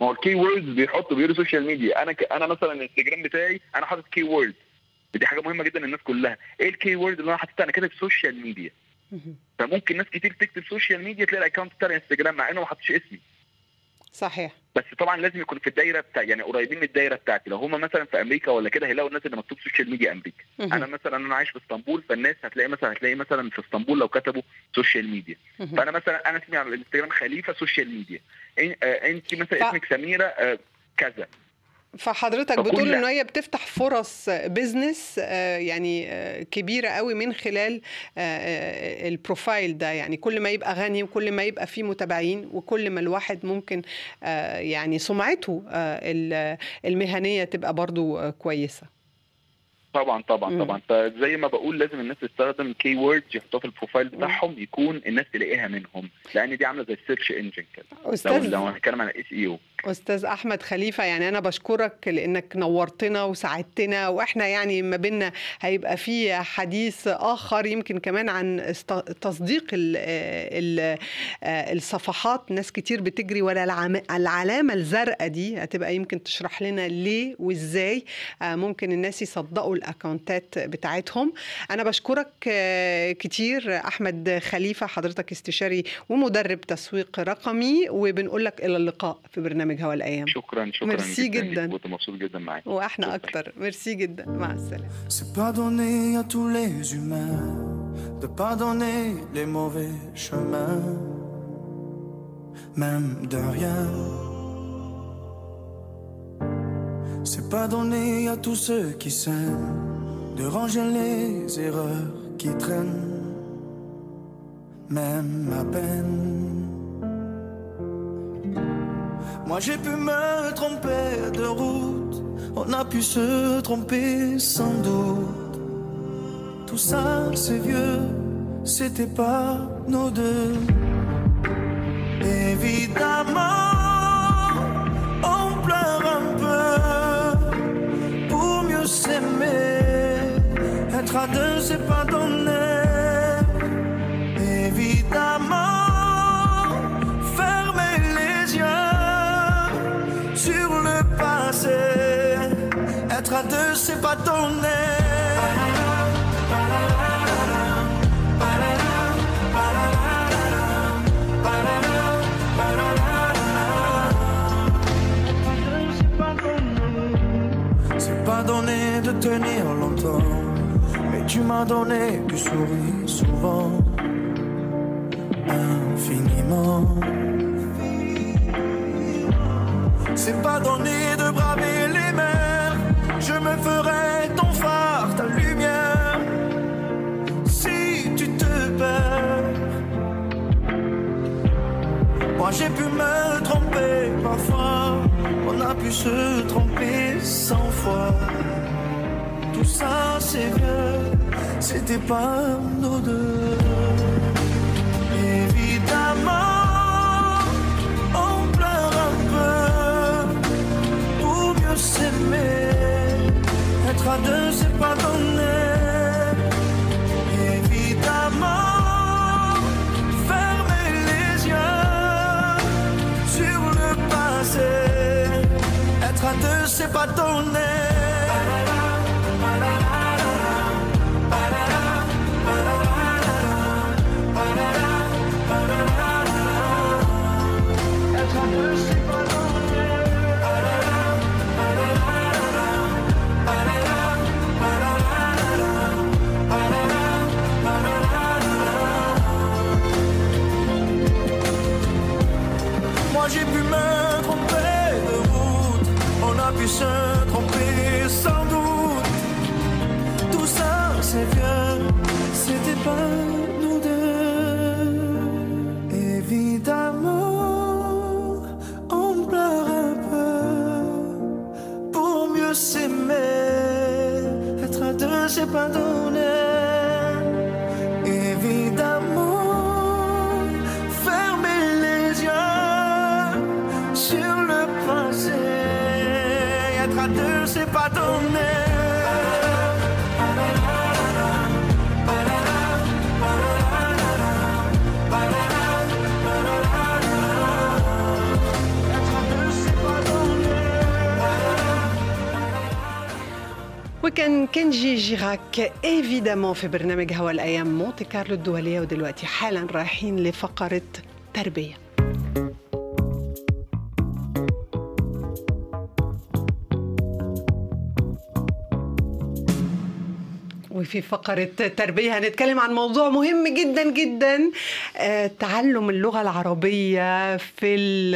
ما هو ال keywords بيحطوا بيقولوا social media أنا ك... أنا مثلا الانستجرام بتاعي أنا حاطط keyword دي حاجة مهمة جدا للناس كلها إيه ال keyword اللي أنا حاططها أنا كاتب social
media.
فممكن ناس كتير تكتب social media تلاقي ال account بتاع الانستجرام مع إنه ما حطش اسمي.
صحيح.
بس طبعا لازم يكون في الدايرة بتاع يعني قريبين من الدايرة بتاعتي. لو هم مثلا في أمريكا ولا كده هيلاقوا الناس اللي مكتوب social media
أمريكا.
أنا مثلا أنا عايش في إسطنبول فالناس هتلاقي مثلا هتلاقي مثلا في إسطنبول لو كتبوا social
media.
فأنا مثلا أنا اسمي على الانستجرام خليفة social media انت مثلا
ف-
اسمك سميرة آه، كذا.
فحضرتك بتقول إن هي بتفتح فرص business يعني آه، كبيرة قوي من خلال آه، آه، ال profile ده. يعني كل ما يبقى غني وكل ما يبقى فيه متابعين وكل ما الواحد ممكن آه، يعني سمعته آه، ال- المهنية تبقى برضو آه، كويسة.
طبعا طبعا. طبعا. فزي ما بقول لازم الناس تستخدم keywords يحطوها في ال profile بتاعهم يكون الناس تلاقيها منهم لأن دي عاملة زي ال search engine كده. لو
أستاذ
لو هنتكلم عن ال SEO
أستاذ أحمد خليفة يعني أنا بشكرك لإنك نورتنا وساعدتنا وإحنا يعني ما بينا هيبقى في حديث آخر يمكن كمان عن تصديق ال الصفحات. ناس كتير بتجري العم- العلامة الزرقاء دي. هتبقى يمكن تشرح لنا ليه وإزاي. آه، ممكن الناس يصدقوا الأكونتات بتاعتهم. أنا بشكرك آه، كتير أحمد خليفة حضرتك استشاري ومدرب تسويق رقمي وبنقول لك إلى اللقاء في برنامج هوا الايام
شكرا شكرا
ميرسي جدا.
كنت مبسوط جدا معاك
واحنا
شكراً.
اكتر ميرسي جدا مع السلامه
C'est pas donné à tous les humains de pardonner les mauvais chemins, même de rien. C'est pas donné à tous ceux qui s'aiment de ranger les erreurs qui traînent, même à peine. Moi j'ai pu me tromper de route, on a pu se tromper sans doute. Tout ça c'est vieux, c'était pas nos deux. Évidemment, on pleure un peu pour mieux s'aimer. Être à deux c'est pas donné. Pas donné. C'est pas donné de tenir longtemps, mais tu m'as donné du sourire souvent, infiniment. C'est pas donné de j'ai pu me tromper parfois, on a pu se tromper cent fois. Tout ça c'est vieux, c'était pas nos deux. Évidemment, on pleure un peu pour mieux s'aimer. Être à deux, c'est pas donné.
sepa جي راك إيفيدامون في برنامج هوا الأيام مونتي كارلو الدولية ودلوقتي حالا رايحين لفقرة تربية. وفي فقرة تربية. هنتكلم عن موضوع مهم جدا جدا آه، تعلم اللغة العربية في ال-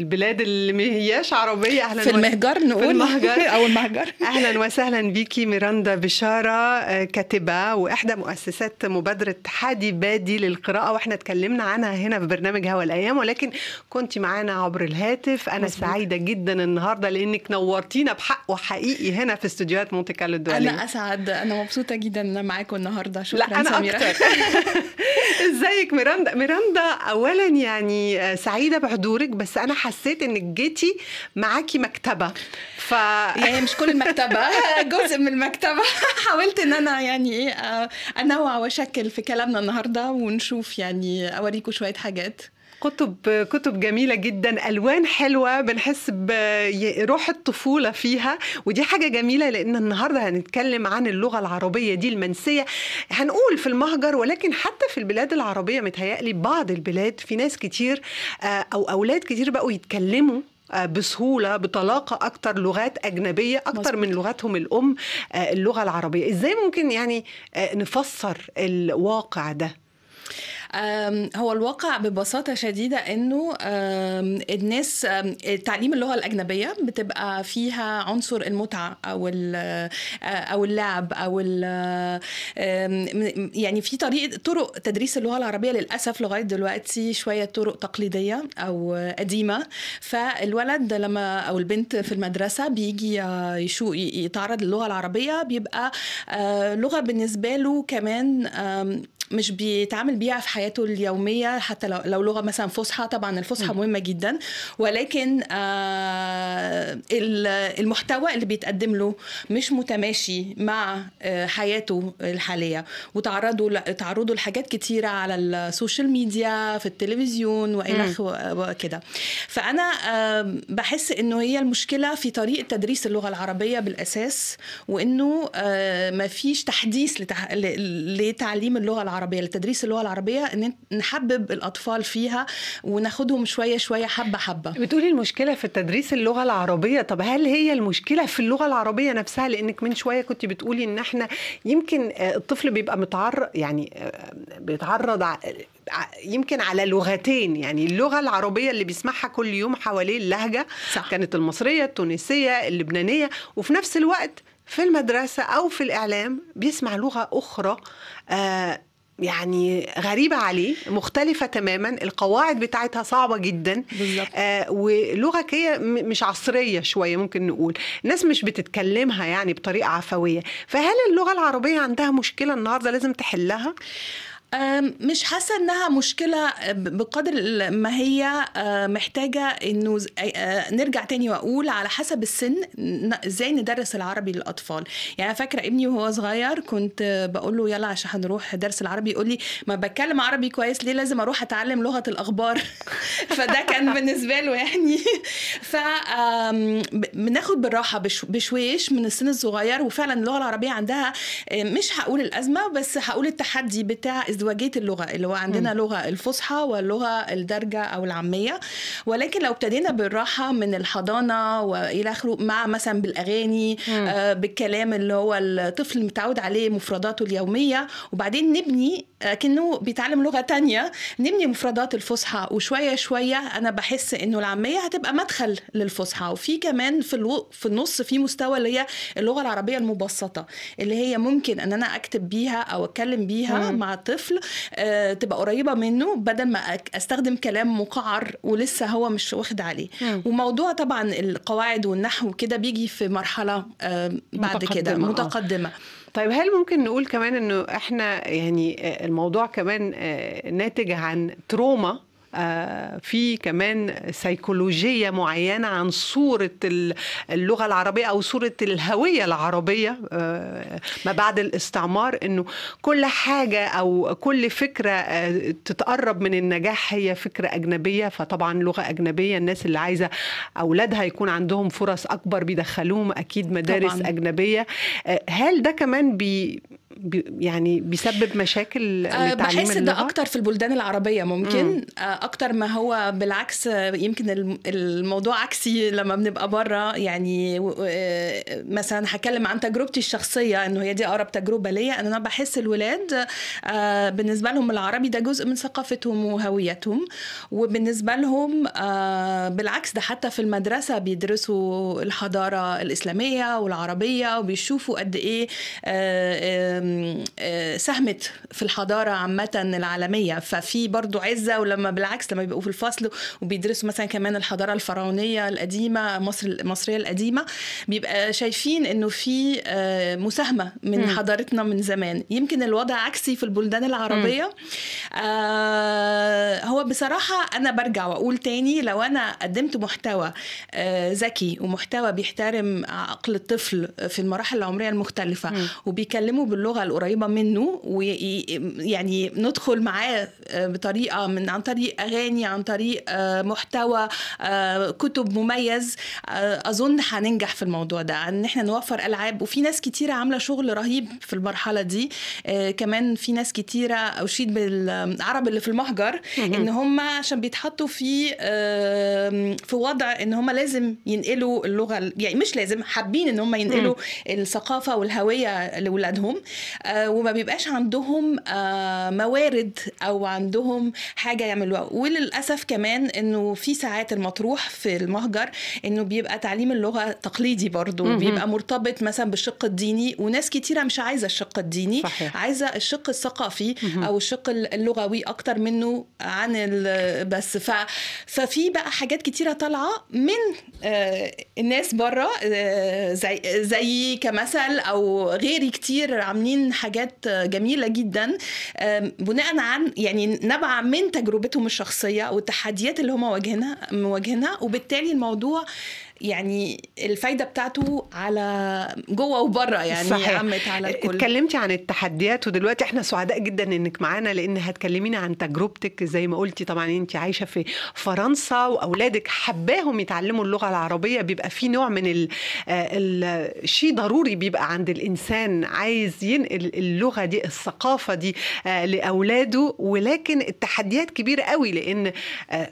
البلاد اللي ما هياش عربية. أهلا
في المهجر نقول.
في المهجر.
أو المهجر.
أهلا وسهلا بيكي ميراندا بشاره آه، كاتبة وإحدى مؤسسات مبادرة حادي بادي للقراءة. وإحنا اتكلمنا عنها هنا في برنامج هوا الأيام ولكن كنت معانا عبر الهاتف. أنا
مظبوط.
سعيدة جدا النهارده لأنك نورتينا بحق وحقيقي هنا في استوديوهات مونتي كارلو الدولية.
أنا أسعد. أنا مبسوطة جدا إن أنا معاكم النهارده. شكرا
لا أنا
سميرة.
أكتر. إزيك؟ ميراندا ميراندا اولا يعني آه، سعيدة بحضورك بس أنا حسيت إنك جيتي معاكي مكتبة. ف
يعني مش كل المكتبة جزء من المكتبة. حاولت إن أنا يعني إيه أنوع وأشكل في كلامنا النهارده ونشوف يعني اوريكم شوية حاجات.
كتب كتب جميلة جدا ألوان حلوة بنحس بروح الطفولة فيها. ودي حاجة جميلة لأن النهارده هنتكلم عن اللغة العربية دي المنسية. هنقول في المهجر ولكن حتى في البلاد العربية متهيألي بعض البلاد في ناس كتير آه، أو أولاد كتير بقوا يتكلموا آه، بسهولة بطلاقة أكتر لغات أجنبية أكتر
مظبوط.
من لغتهم الأم آه، اللغة العربية. إزاي ممكن يعني نفسر الواقع ده؟
هو الواقع ببساطة شديدة إنه الناس تعليم اللغة الأجنبية بتبقى فيها عنصر المتعة أو ال- آه، أو اللعب آم، يعني في طريقة طرق تدريس اللغة العربية للأسف لغاية دلوقتي شوية طرق تقليدية أو قديمة. فالولد لما أو البنت في المدرسة بيجي آه، يشو يتعرض للغة العربية بيبقى آه، لغة بالنسبة له كمان مش بيتعامل بيها في حياته اليومية حتى لو, لو لغة مثلا فصحى طبعا الفصحى مهمة جدا. ولكن آه ال- المحتوى اللي بيتقدم له مش متماشي مع آه حياته الحالية. وتعرضوا ل- تعرضوا لحاجات كتيرة على السوشيال ميديا في التلفزيون وإلخ وكده. فأنا آه بحس إنه هي المشكلة في طريقة تدريس اللغة العربية بالأساس وإنه آه ما فيش تحديث لتح... ل- لتعليم اللغة العربية لتدريس اللغة العربية إن نحبب الأطفال فيها وناخدهم شوية شوية حبة حبة
بتقولي المشكلة في تدريس اللغة العربية طب هل هي المشكلة في اللغة العربية نفسها لأنك من شوية كنت بتقولي إن إحنا يمكن آه، الطفل بيبقى متعرض يعني آه، بيتعرض يمكن على لغتين يعني اللغة العربية اللي بيسمعها كل يوم حواليه اللهجة
صح.
كانت المصرية التونسية اللبنانية وفي نفس الوقت في المدرسة أو في الإعلام بيسمع لغة أخرى آه يعني غريبة عليه مختلفة تماما القواعد بتاعتها صعبة جدا. آه ولغة هي مش عصرية شوية ممكن نقول الناس مش بتتكلمها يعني بطريقة عفوية فهل اللغة العربية عندها مشكلة النهاردة لازم تحلها؟
مش حاسة إنها مشكلة بقدر ما هي محتاجة إنه نرجع تاني وأقول على حسب السن إزاي ندرس العربي للأطفال. يعني فاكرة ابني وهو صغير كنت بقول له يلا عشان هنروح درس العربي يقول لي ما بتكلم عربي كويس ليه لازم أروح أتعلم لغة الأخبار؟ فده كان بالنسبة له يعني. ف بناخد بالراحة بش- بشويش من السن الصغير وفعلا اللغة العربية عندها مش هقول الأزمة بس هقول التحدي بتاع ازدواجية اللغة اللي هو عندنا لغة الفصحى واللغة الدارجة أو العامية. ولكن لو ابتدينا بالراحة من الحضانة وإلى آخره مع مثلا بالأغاني آه بالكلام اللي هو الطفل متعود عليه مفرداته اليومية. وبعدين نبني كأنه بيتعلم لغة تانية نبني مفردات الفصحى. وشوية شوية أنا بحس إنه العامية هتبقى مدخل للفصحى. وفي كمان في ألو... في النص في مستوى اللي هي اللغة العربية المبسطة اللي هي ممكن إن أنا أكتب بيها أو أتكلم بيها مع الطفل آه، تبقى قريبة منه بدل ما أستخدم كلام مقعر ولسه هو مش واخد عليه. وموضوع طبعا القواعد والنحو كده بيجي في مرحلة آه، بعد كده
آه.
متقدمة.
طيب هل ممكن نقول كمان إنه إحنا يعني الموضوع كمان ناتج عن تروما؟ في كمان سيكولوجية معينة عن صورة ال- اللغة العربية أو صورة الهوية العربية آه، ما بعد الاستعمار إنه كل حاجة أو كل فكرة آه، تتقرب من النجاح هي فكرة أجنبية فطبعا لغة أجنبية الناس اللي عايزة أولادها يكون عندهم فرص أكبر بيدخلوهم أكيد مدارس
طبعاً.
أجنبية آه، هل ده كمان بي بي- يعني بيسبب مشاكل
آه، بحس؟ ده أكتر في البلدان العربية ممكن. آه، أكتر ما هو بالعكس يمكن الم- الموضوع عكسي لما بنبقى بره يعني آه، مثلا هتكلم عن تجربتي الشخصية إنه هي دي أقرب تجربة ليا إن أنا بحس الولاد بالنسبة لهم العربي ده جزء من ثقافتهم وهويتهم. وبالنسبة لهم بالعكس ده حتى في المدرسة بيدرسوا الحضارة الإسلامية والعربية وبيشوفوا قد إيه ساهمت في الحضارة عامة العالمية ففي برضو عزة ولما بالعكس لما بيبقوا في الفصل وبيدرسوا مثلا كمان الحضارة الفرعونية القديمة مصر المصريه القديمة بيبقى شايفين إنه في آه، مساهمة من
مم.
حضارتنا من زمان يمكن الوضع عكسي في البلدان العربية آه هو بصراحة أنا برجع وأقول تاني لو أنا قدمت محتوى آه ذكي ومحتوى بيحترم عقل الطفل في المراحل العمرية المختلفة
مم.
وبيكلمه باللغة القريبة منه ويعني ندخل معاه آه، بطريقة من عن طريق أغاني عن طريق آه، محتوى آه، كتب مميز أظن هننجح في الموضوع ده. إن إحنا نوفر ألعاب وفي ناس كتيرة عاملة شغل رهيب في المرحلة دي كمان في ناس كتيرة أشيد بالعرب اللي في المهجر إن هم عشان بيتحطوا في في وضع إن هم لازم ينقلوا اللغة يعني مش لازم حابين إن هم ينقلوا الثقافة والهوية لاولادهم وما بيبقاش عندهم آه، موارد أو عندهم حاجة يعملوها وللأسف كمان إنه في ساعات المطروح في المهجر إنه بيبقى تعليم اللغة تقليدي برضو
مهم.
بيبقى مرتبط مثلا بالشق الديني وناس كتيرة مش عايزة الشق الديني
صحيح.
عايزة الشق الثقافي. أو الشق اللغوي أكتر منه عن ال- بس ف ففي بقى حاجات كتيرة طالعة من آه، الناس بره آه، زي زي كمثل أو غيري كتير عاملين حاجات آه، جميلة جدا. بناء عن يعني نبع من تجربتهم الشخصية والتحديات اللي هم واجهينها مواجهينها وبالتالي الموضوع يعني الفايدة بتاعته على جوه وبره يعني
صحيح.
عمت على الكل.
اتكلمتي عن التحديات ودلوقتي إحنا سعداء جدا انك معانا لأن هتكلمينا عن تجربتك. زي ما قلتي طبعا انت عايشة في فرنسا واولادك حباهم يتعلموا اللغة العربية. بيبقى في نوع من ال ال شيء ضروري بيبقى عند الإنسان. عايز ينقل اللغة دي الثقافة دي آه، لأولاده. ولكن التحديات كبيرة قوي لأن آه،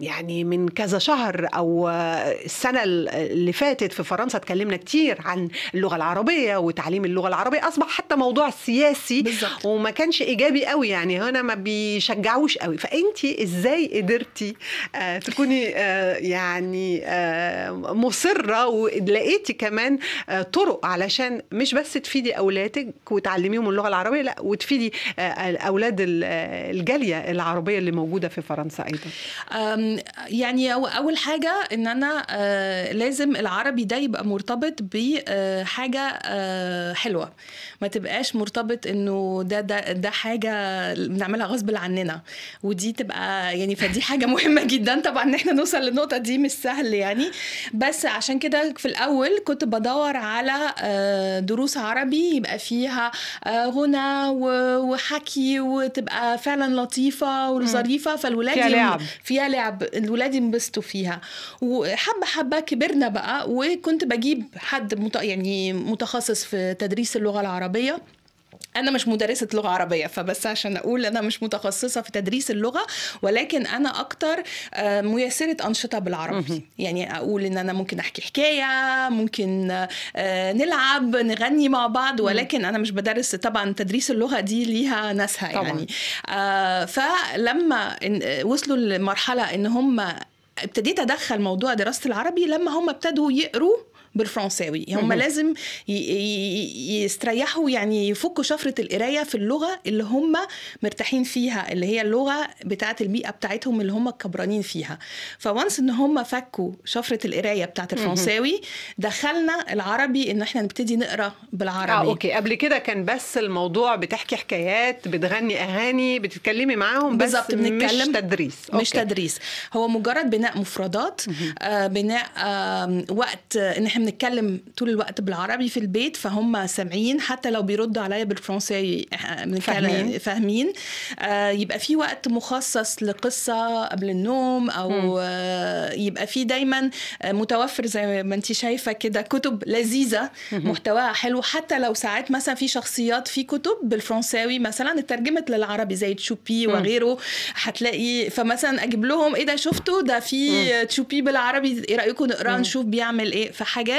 يعني من كذا شهر أو آه، السنة اللي فاتت في فرنسا اتكلمنا كتير عن اللغة العربية وتعليم اللغة العربية أصبح حتى موضوع سياسي
بالظبط.
وما كانش إيجابي قوي يعني هنا ما بيشجعوش قوي فأنت إزاي قدرتي آه تكوني آه يعني آه مصرة ولقيتي كمان آه طرق علشان مش بس تفيدي أولادك وتعلميهم اللغة العربية لا وتفيدي آه أولاد ال- الجالية العربية اللي موجودة في فرنسا
أيضا يعني أول حاجة إن أنا آه، لازم العربي ده يبقى مرتبط بحاجه حلوة. ما تبقاش مرتبط إنه ده ده ده حاجة بنعملها غصب عننا. ودي تبقى يعني فدي حاجة مهمة جدا. طبعا إن إحنا نوصل للنقطة دي مش سهل يعني. بس عشان كده في الأول كنت بدور على آه، دروس عربي يبقى فيها آه، غنى وحكي وتبقى فعلا لطيفة وظريفه فالولاد
فيها لعب.
فيها لعب. الولاد ينبسطوا فيها. وحبة حبة كبرنا بقى وكنت بجيب حد مت... يعني متخصص في تدريس اللغة العربية. أنا مش مدرسة لغة عربية فبس عشان أقول أنا مش متخصصة في تدريس اللغة ولكن أنا أكتر آه، ميسرة أنشطة بالعربي. يعني أقول إن أنا ممكن أحكي حكاية ممكن آه، نلعب نغني مع بعض ولكن أنا مش بدرس طبعا تدريس اللغة دي ليها ناسها
طبعاً.
يعني آه، فلما وصلوا لمرحلة إن هم ابتديت أدخل موضوع دراسة العربي لما هم ابتدوا يقروا بالفرنساوي. هم. لازم يستريحوا يعني يفكوا شفرة القراية في اللغة اللي هم مرتاحين فيها اللي هي اللغة بتاعة البيئة بتاعتهم اللي هم كبرانين فيها. ف once إن هم فكوا شفرة القراية بتاعة الفرنساوي دخلنا العربي إن إحنا نبتدي نقرأ بالعربي.
آه okay. قبل كده كان بس الموضوع بتحكي حكايات بتغني أغاني بتتكلمي معاهم بس مش تدريس.
مش
أوكي.
تدريس. هو مجرد بناء مفردات آه بناء آه وقت إن إحنا بنتكلم طول الوقت بالعربي في البيت فهم سامعين حتى لو بيردوا عليا بالفرنسي إح- بنتكلم-
فاهمين.
فاهمين. آه يبقى في وقت مخصص لقصة قبل النوم أو آه يبقى في دايما آه متوفر زي ما انت شايفة كده كتب لذيذة محتواها حلو. حتى لو ساعات مثلا في شخصيات في كتب بالفرنساوي مثلا اترجمت للعربي زي تشوبي وغيره هتلاقي فمثلا أجيب لهم إيه ده شفتوا؟ ده في تشوبي بالعربي إيه رأيكم نقراه نشوف بيعمل إيه؟ فحاجات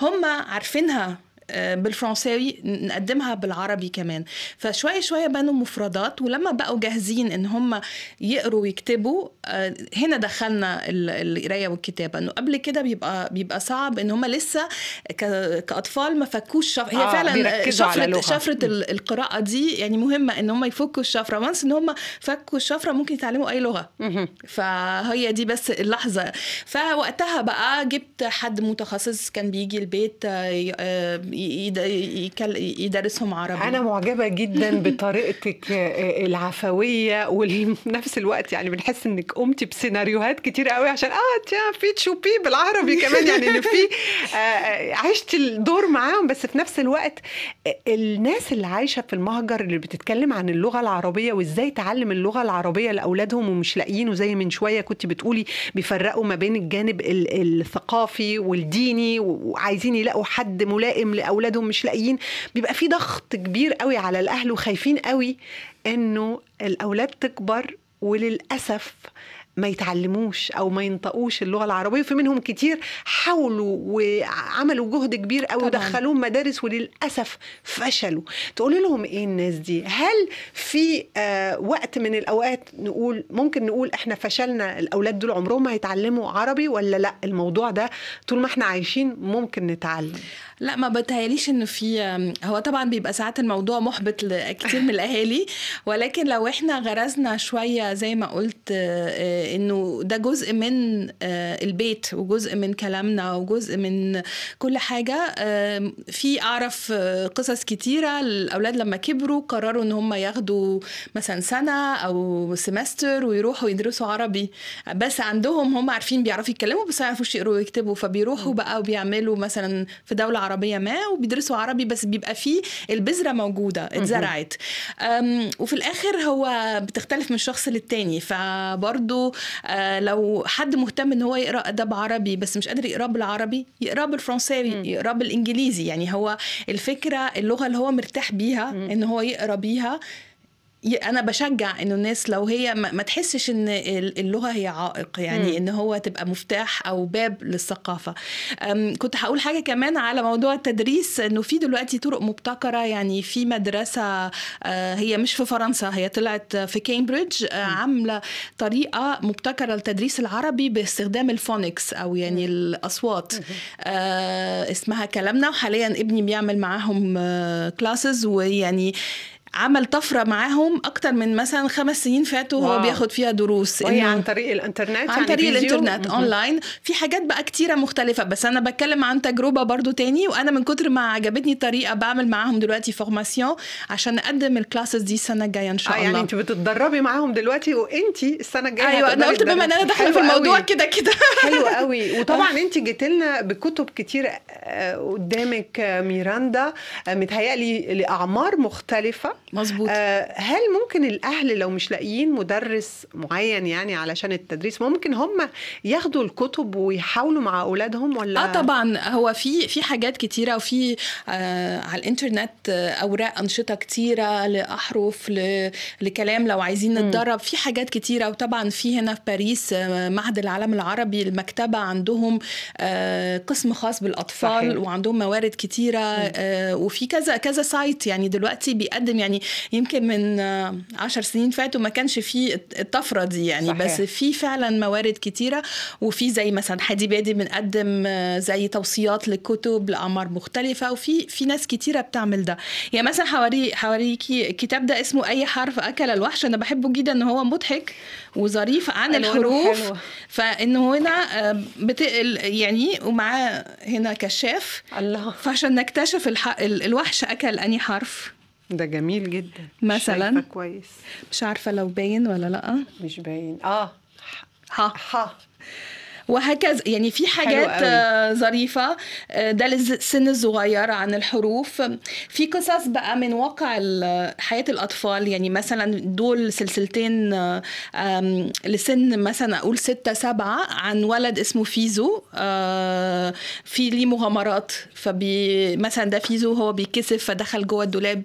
هم عارفينها. بالفرنساوي نقدمها بالعربي كمان. فشوية شوية بنوا مفردات ولما بقوا جاهزين إن هم يقروا ويكتبوا آه، هنا دخلنا ال- القراية والكتابة. إنه قبل كده بيبقى بيبقى صعب إن هم لسه ك- كأطفال ما فكوش شف... هي
آه،
فعلا
بيركزوا على
شفرة
لغة.
شفرة ال- القراءة دي يعني مهمة إن هم يفكوا الشفرة. وانس إن هم فكوا الشفرة ممكن يتعلموا أي لغة.
مهم.
فهي دي بس اللحظة. فوقتها بقى جبت حد متخصص كان بيجي البيت آه، آه، يدرسهم عربي.
أنا معجبة جدا بطريقتك آه، العفوية وفي نفس الوقت يعني بنحس إنك قمتي بسيناريوهات كتير قوي عشان آه في تشوبي بالعربي كمان يعني ان في آه، آه، عشت الدور معاهم. بس في نفس الوقت آه، الناس اللي عايشة في المهجر اللي بتتكلم عن اللغة العربية وإزاي تعلم اللغة العربية لأولادهم ومش لاقيين وزي من شوية كنت بتقولي بيفرقوا ما بين الجانب ال- الثقافي والديني وعايزين يلاقوا حد ملائم لاولادهم مش لاقيين بيبقى في ضغط كبير قوي على الأهل وخايفين قوي إنه الأولاد تكبر وللأسف ما يتعلموش أو ما ينطقوش اللغة العربية وفي منهم كتير حاولوا وعملوا جهد كبير قوي
طبعاً.
ودخلوهم مدارس وللأسف فشلوا. تقولي لهم إيه الناس دي؟ هل في آه وقت من الأوقات نقول ممكن نقول إحنا فشلنا الأولاد دول عمرهم ما هيتعلموا عربي ولا لأ؟ الموضوع ده طول ما إحنا عايشين ممكن نتعلم.
لأ ما بتهيأليش انه في هو طبعا بيبقى ساعات الموضوع محبط لكتير من الأهالي ولكن لو إحنا غرزنا شوية زي ما قلت آه، إنه ده جزء من آه، البيت وجزء من كلامنا وجزء من كل حاجة. في أعرف آه، قصص كتيرة الأولاد لما كبروا قرروا إن هم ياخدوا مثلا سنة أو سمستر ويروحوا يدرسوا عربي. بس عندهم هم عارفين بيعرفوا يتكلموا بس ما يعرفوش يقروا ويكتبوا. فبيروحوا بقى وبيعملوا مثلا في دولة عربية ما وبيدرسوا عربي بس بيبقى فيه البذرة موجودة اتزرعت. وفي الآخر هو بتختلف من شخص للتاني. فبرضو آه، لو حد مهتم إن هو يقرأ أدب عربي بس مش قادر يقراه بالعربي يقراه بالفرنساوي يقراه بالإنجليزي. يعني هو الفكرة اللغة اللي هو مرتاح بيها إن هو يقرأ بيها أنا بشجع إنه الناس لو هي ما, تحسش إن ال- اللغة هي عائق يعني. إن هو تبقى مفتاح أو باب للثقافة. كنت هقول حاجة كمان على موضوع التدريس إنه في دلوقتي طرق مبتكرة يعني في مدرسة آه، هي مش في فرنسا هي طلعت في كامبريدج آه، عاملة طريقة مبتكرة للتدريس العربي باستخدام ال phonics أو يعني الأصوات. آه، اسمها كلامنا وحاليا ابني بيعمل معاهم classes ويعني عمل طفرة معاهم أكتر من مثلا خمس سنين فاتوا هو
wow.
بياخد فيها دروس
وهي عن طريق الإنترنت
عن
يعني
طريق
فيديو؟ الإنترنت.
أونلاين في حاجات بقى كتيرة مختلفة بس أنا بتكلم عن تجربة برضو تاني وأنا من كتر ما عجبتني الطريقة بعمل معاهم دلوقتي formation عشان نقدم الكلاسز دي السنة الجاية إن شاء الله
يعني أنت بتتدربي معاهم دلوقتي وأنت السنة
الجاية أيوه
أنا
قلت بما
إن
أنا.
داخلة
في الموضوع. كده كده
حلو قوي وطبعا أنت جيت لنا بكتب كتير آه، قدامك آه، ميراندا آه، متهيألي لأعمار مختلفة
مظبوط.
آه، هل ممكن الأهل لو مش لاقيين مدرس معين يعني علشان التدريس ممكن هم ياخدوا الكتب ويحاولوا مع أولادهم ولا؟
آه طبعا. هو في في حاجات كتيرة وفي آه على الإنترنت آه أوراق أنشطة كتيرة لأحرف ل- لكلام لو عايزين نتدرب. في حاجات كتيرة وطبعا في هنا في باريس آه معهد العالم العربي المكتبة عندهم آه قسم خاص بالأطفال
صحيح.
وعندهم موارد كتيرة آه وفي كذا كذا site يعني دلوقتي بيقدم يعني يمكن من عشر سنين فاتوا ما كانش في الطفرة دي يعني
صحيح.
بس في فعلا موارد كتيرة وفي زي مثلا حادي بادي بنقدم زي توصيات لكتب لاعمار مختلفة وفي في ناس كتيرة بتعمل ده. يعني مثلا حواري حواريكي الكتاب ده اسمه أي حرف أكل الوحش أنا بحبه جدا إن هو مضحك وظريف عن الحروف.
حلوة.
فانه هنا آه، بتقل يعني ومعاه هنا كشاف.
الله.
فعشان نكتشف الح... الوحش أكل اني حرف؟
ده جميل جدا.
مثلاً.
كويس.
مش عارفة لو باين ولا لأ.
مش باين. آه.
ها
ها
وهكذا. يعني في حاجات
قوي.
آه، ظريفة ده للسن الصغير عن الحروف. في قصص بقى من واقع ال- حياة الأطفال. يعني مثلا دول سلسلتين آه، لسن مثلا أقول ستة سبعة عن ولد اسمه فيزو. آه، في ليه مغامرات. فبي مثلا ده فيزو هو بيكسف فدخل جوه الدولاب.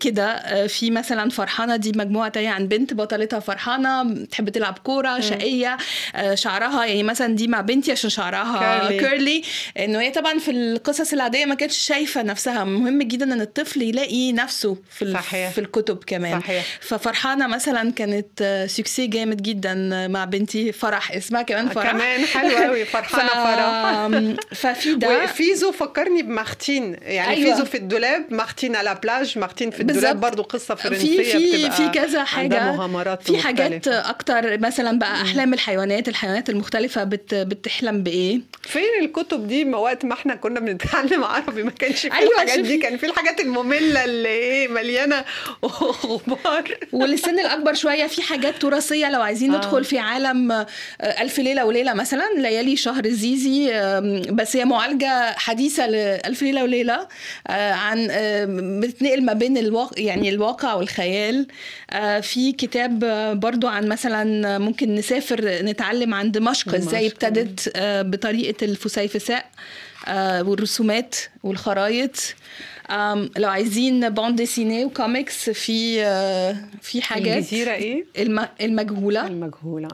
كده. في مثلا فرحانة دي مجموعة تانية عن بنت بطلتها فرحانة. بتحب تلعب كورة شقية. آه، شعرها يعني مثلا دي مع بنتي عشان شعرها curly. إنه هي طبعا في القصص العادية ما كانتش شايفة نفسها مهم جدا إن الطفل يلاقي نفسه في
صحيح.
في الكتب كمان
صحيح.
ففرحانة مثلا كانت آه، success جامد جدا مع بنتي فرح اسمها كمان فرح
كمان حلو قوي فرحانة فرح
ف... ففي ده
وفيزو فكرني ب Martine يعني
أيوة.
فيزو في الدولاب Martine على بلاج Martine في الدولاب. برضو قصة فرنسية
في في في كذا
حاجة
في حاجات
مختلفة.
أكتر مثلا بقى أحلام الحيوانات الحيوانات المختلفه بت بتحلم بإيه؟
فين الكتب دي؟ وقت ما إحنا كنا بنتعلم عربي ما كانش في
أيوة،
الحاجات
شوفي.
دي كان في الحاجات المملة اللي إيه مليانة غبار.
وللسن الأكبر شوية في حاجات تراثية لو عايزين
آه.
ندخل في عالم آه، ألف ليلة وليلة مثلا ليالي شهر زيزي بس هي معالجة حديثة لألف ليلة وليلة آه، عن بتنقل ما بين الواقع يعني الواقع والخيال. آه، في كتاب برضو عن مثلا ممكن نسافر نتعلم عن دمشق
إزاي.
ابتدت آه، بطريقة الفسيفساء آه، والرسومات والخرايط. لو عايزين bande dessinée وكوميكس في آه، في حاجات
الجزيرة إيه؟
الم-
المجهولة. المجهولة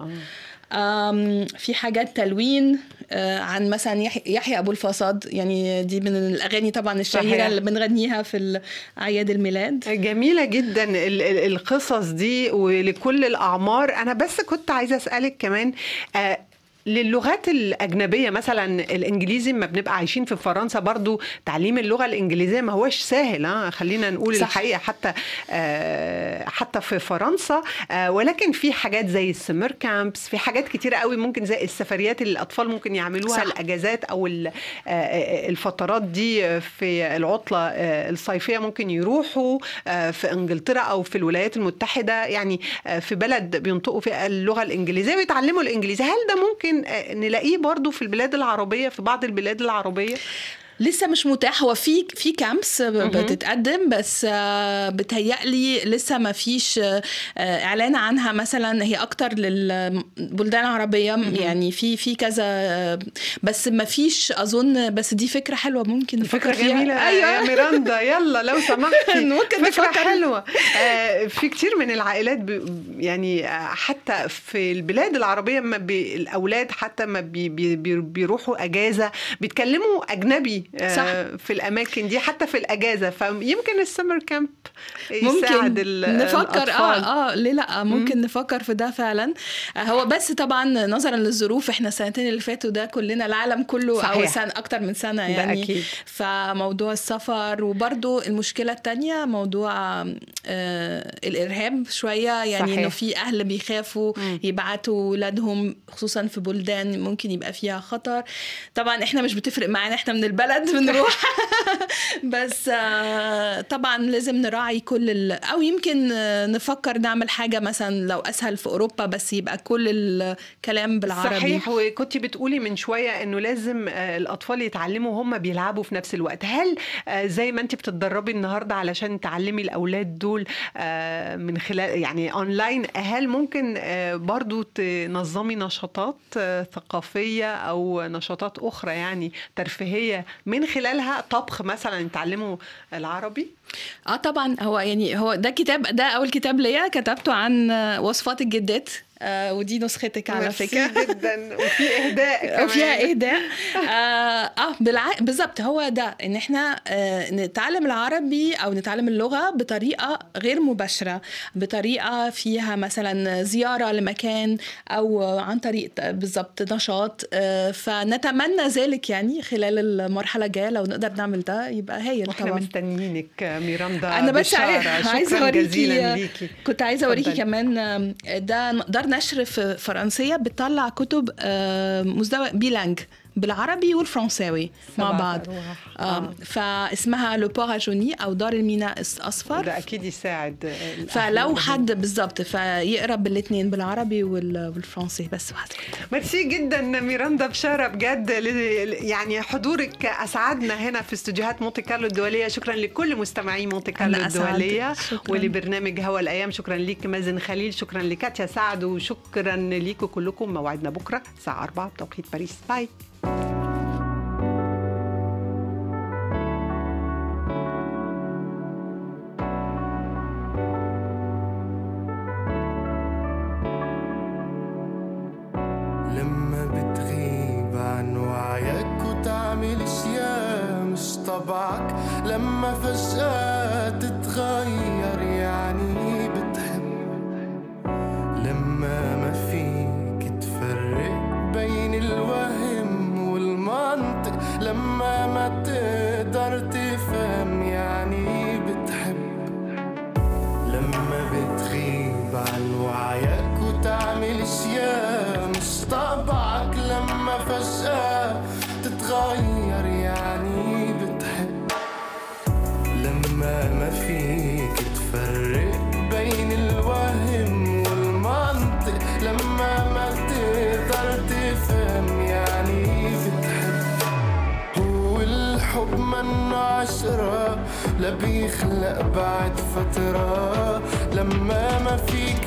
آه. في حاجات تلوين. عن مثلا يحيى أبو الفصاد. يعني دي من الأغاني طبعا الشهيرة
صحيح.
اللي بنغنيها في أعياد الميلاد.
جميلة جدا ال- ال- القصص دي ولكل الأعمار. أنا بس كنت عايزة أسألك كمان آه، للغات الأجنبية مثلا الإنجليزي ما بنبقى عايشين في فرنسا برضو تعليم اللغة الإنجليزية ما هوش سهل ها خلينا نقول
صح.
الحقيقة حتى آه، حتى في فرنسا آه، ولكن في حاجات زي السمر كامبس في حاجات كتيرة قوي ممكن زي السفريات اللي الأطفال ممكن يعملوها
صح.
الأجازات أو ال- آه، الفترات دي في العطلة آه، الصيفية ممكن يروحوا في إنجلترا أو في الولايات المتحدة يعني في بلد بينطقوا فيها اللغة الإنجليزية ويتعلموا الإنجليزي هل ده ممكن نلاقيه برضو في البلاد العربية في بعض البلاد العربية.
لسه مش متاح. هو في في كامبس بتتقدم بس آه، بتهيألي لسه ما فيش آه، إعلان عنها. مثلا هي أكتر للبلدان العربيه يعني في في كذا آه، بس ما فيش أظن. بس دي فكرة حلوة ممكن
فكرة
نفكر فيها.
جميلة أيوة. يا ميراندا. يلا لو سمحتي.
ممكن نفكر.
حلوة. آه، في كتير من العائلات يعني حتى في البلاد العربية ما بي الأولاد حتى ما بي بي بي بيروحوا أجازة. بيتكلموا أجنبي. آه،
صح.
في الأماكن دي حتى في الأجازة فيمكن ال summer camp يساعد
ممكن نفكر
الأطفال.
آه آه ليه لأ ممكن نفكر في ده فعلا آه هو بس طبعا نظرا للظروف إحنا السنتين اللي فاتوا ده كلنا العالم كله أو
صحيح.
سنة أكتر من سنة
ده
يعني
أكيد.
فموضوع السفر وبرضو المشكلة التانية موضوع آه الإرهاب شوية يعني. إنه في أهل بيخافوا يبعتوا ولادهم خصوصا في بلدان ممكن يبقى فيها خطر طبعا إحنا مش بتفرق معانا إحنا من البلد بنروح. بس آه، طبعا لازم نراعي كل ال... أو يمكن آه، نفكر نعمل حاجة مثلا لو أسهل في أوروبا بس يبقى كل الكلام بالعربي.
صحيح وكنت بتقولي من شوية إنه لازم آه، الأطفال يتعلموا هم بيلعبوا في نفس الوقت. هل زي ما أنت بتتدربي النهارده علشان تعلمي الأولاد دول من خلال يعني اونلاين هل ممكن برضو تنظمي نشاطات ثقافية أو نشاطات أخرى يعني ترفيهية من خلالها طبخ مثلا يتعلموا العربي؟
آه طبعا هو يعني هو ده كتاب ده أول كتاب ليا كتبته عن وصفات الجدات. آه ودي نسختك على فكره
جدا وفي اهداء كمان
وفيها اهداء آه, آه بالع... بالظبط هو ده. إن إحنا آه نتعلم العربي أو نتعلم اللغة بطريقة غير مباشرة بطريقة فيها مثلا زيارة لمكان أو عن طريق بالظبط نشاط. آه فنتمنى ذلك يعني خلال المرحلة الجاية. لو نقدر نعمل ده يبقى هايل طبعا.
مستنيينك ميراندا
أنا بس. عايزه اوريكي كنت عايزه
أوريكي.
كمان ده دار نشر في فرنسية بتطلع كتب آم، مزدوجه bilingue. بالعربي والفرنساوي مع بعض. آم،
آه.
فاسمها Le Port a jauni أو دار الميناء الأصفر
ده أكيد يساعد
فلو. حد بالظبط فيقرا بالاثنين بالعربي وال- والفرنسي بس وهذا
ميرسي جدا ميراندا بشارة بجد يعني حضورك أسعدنا هنا في استوديوهات مونتي كارلو الدولية شكرا لكل مستمعي مونتي كارلو.
الدولية.
ولبرنامج هوا الأيام شكرا ليك مازن خليل شكرا لكاتيا سعد وشكرا ليكم كلكم موعدنا بكرة الساعة 4 بتوقيت باريس باي
طبعك. لما فجأة تتغير يعني بتحب. لما بيخلق بعد فترة. لما ما فيك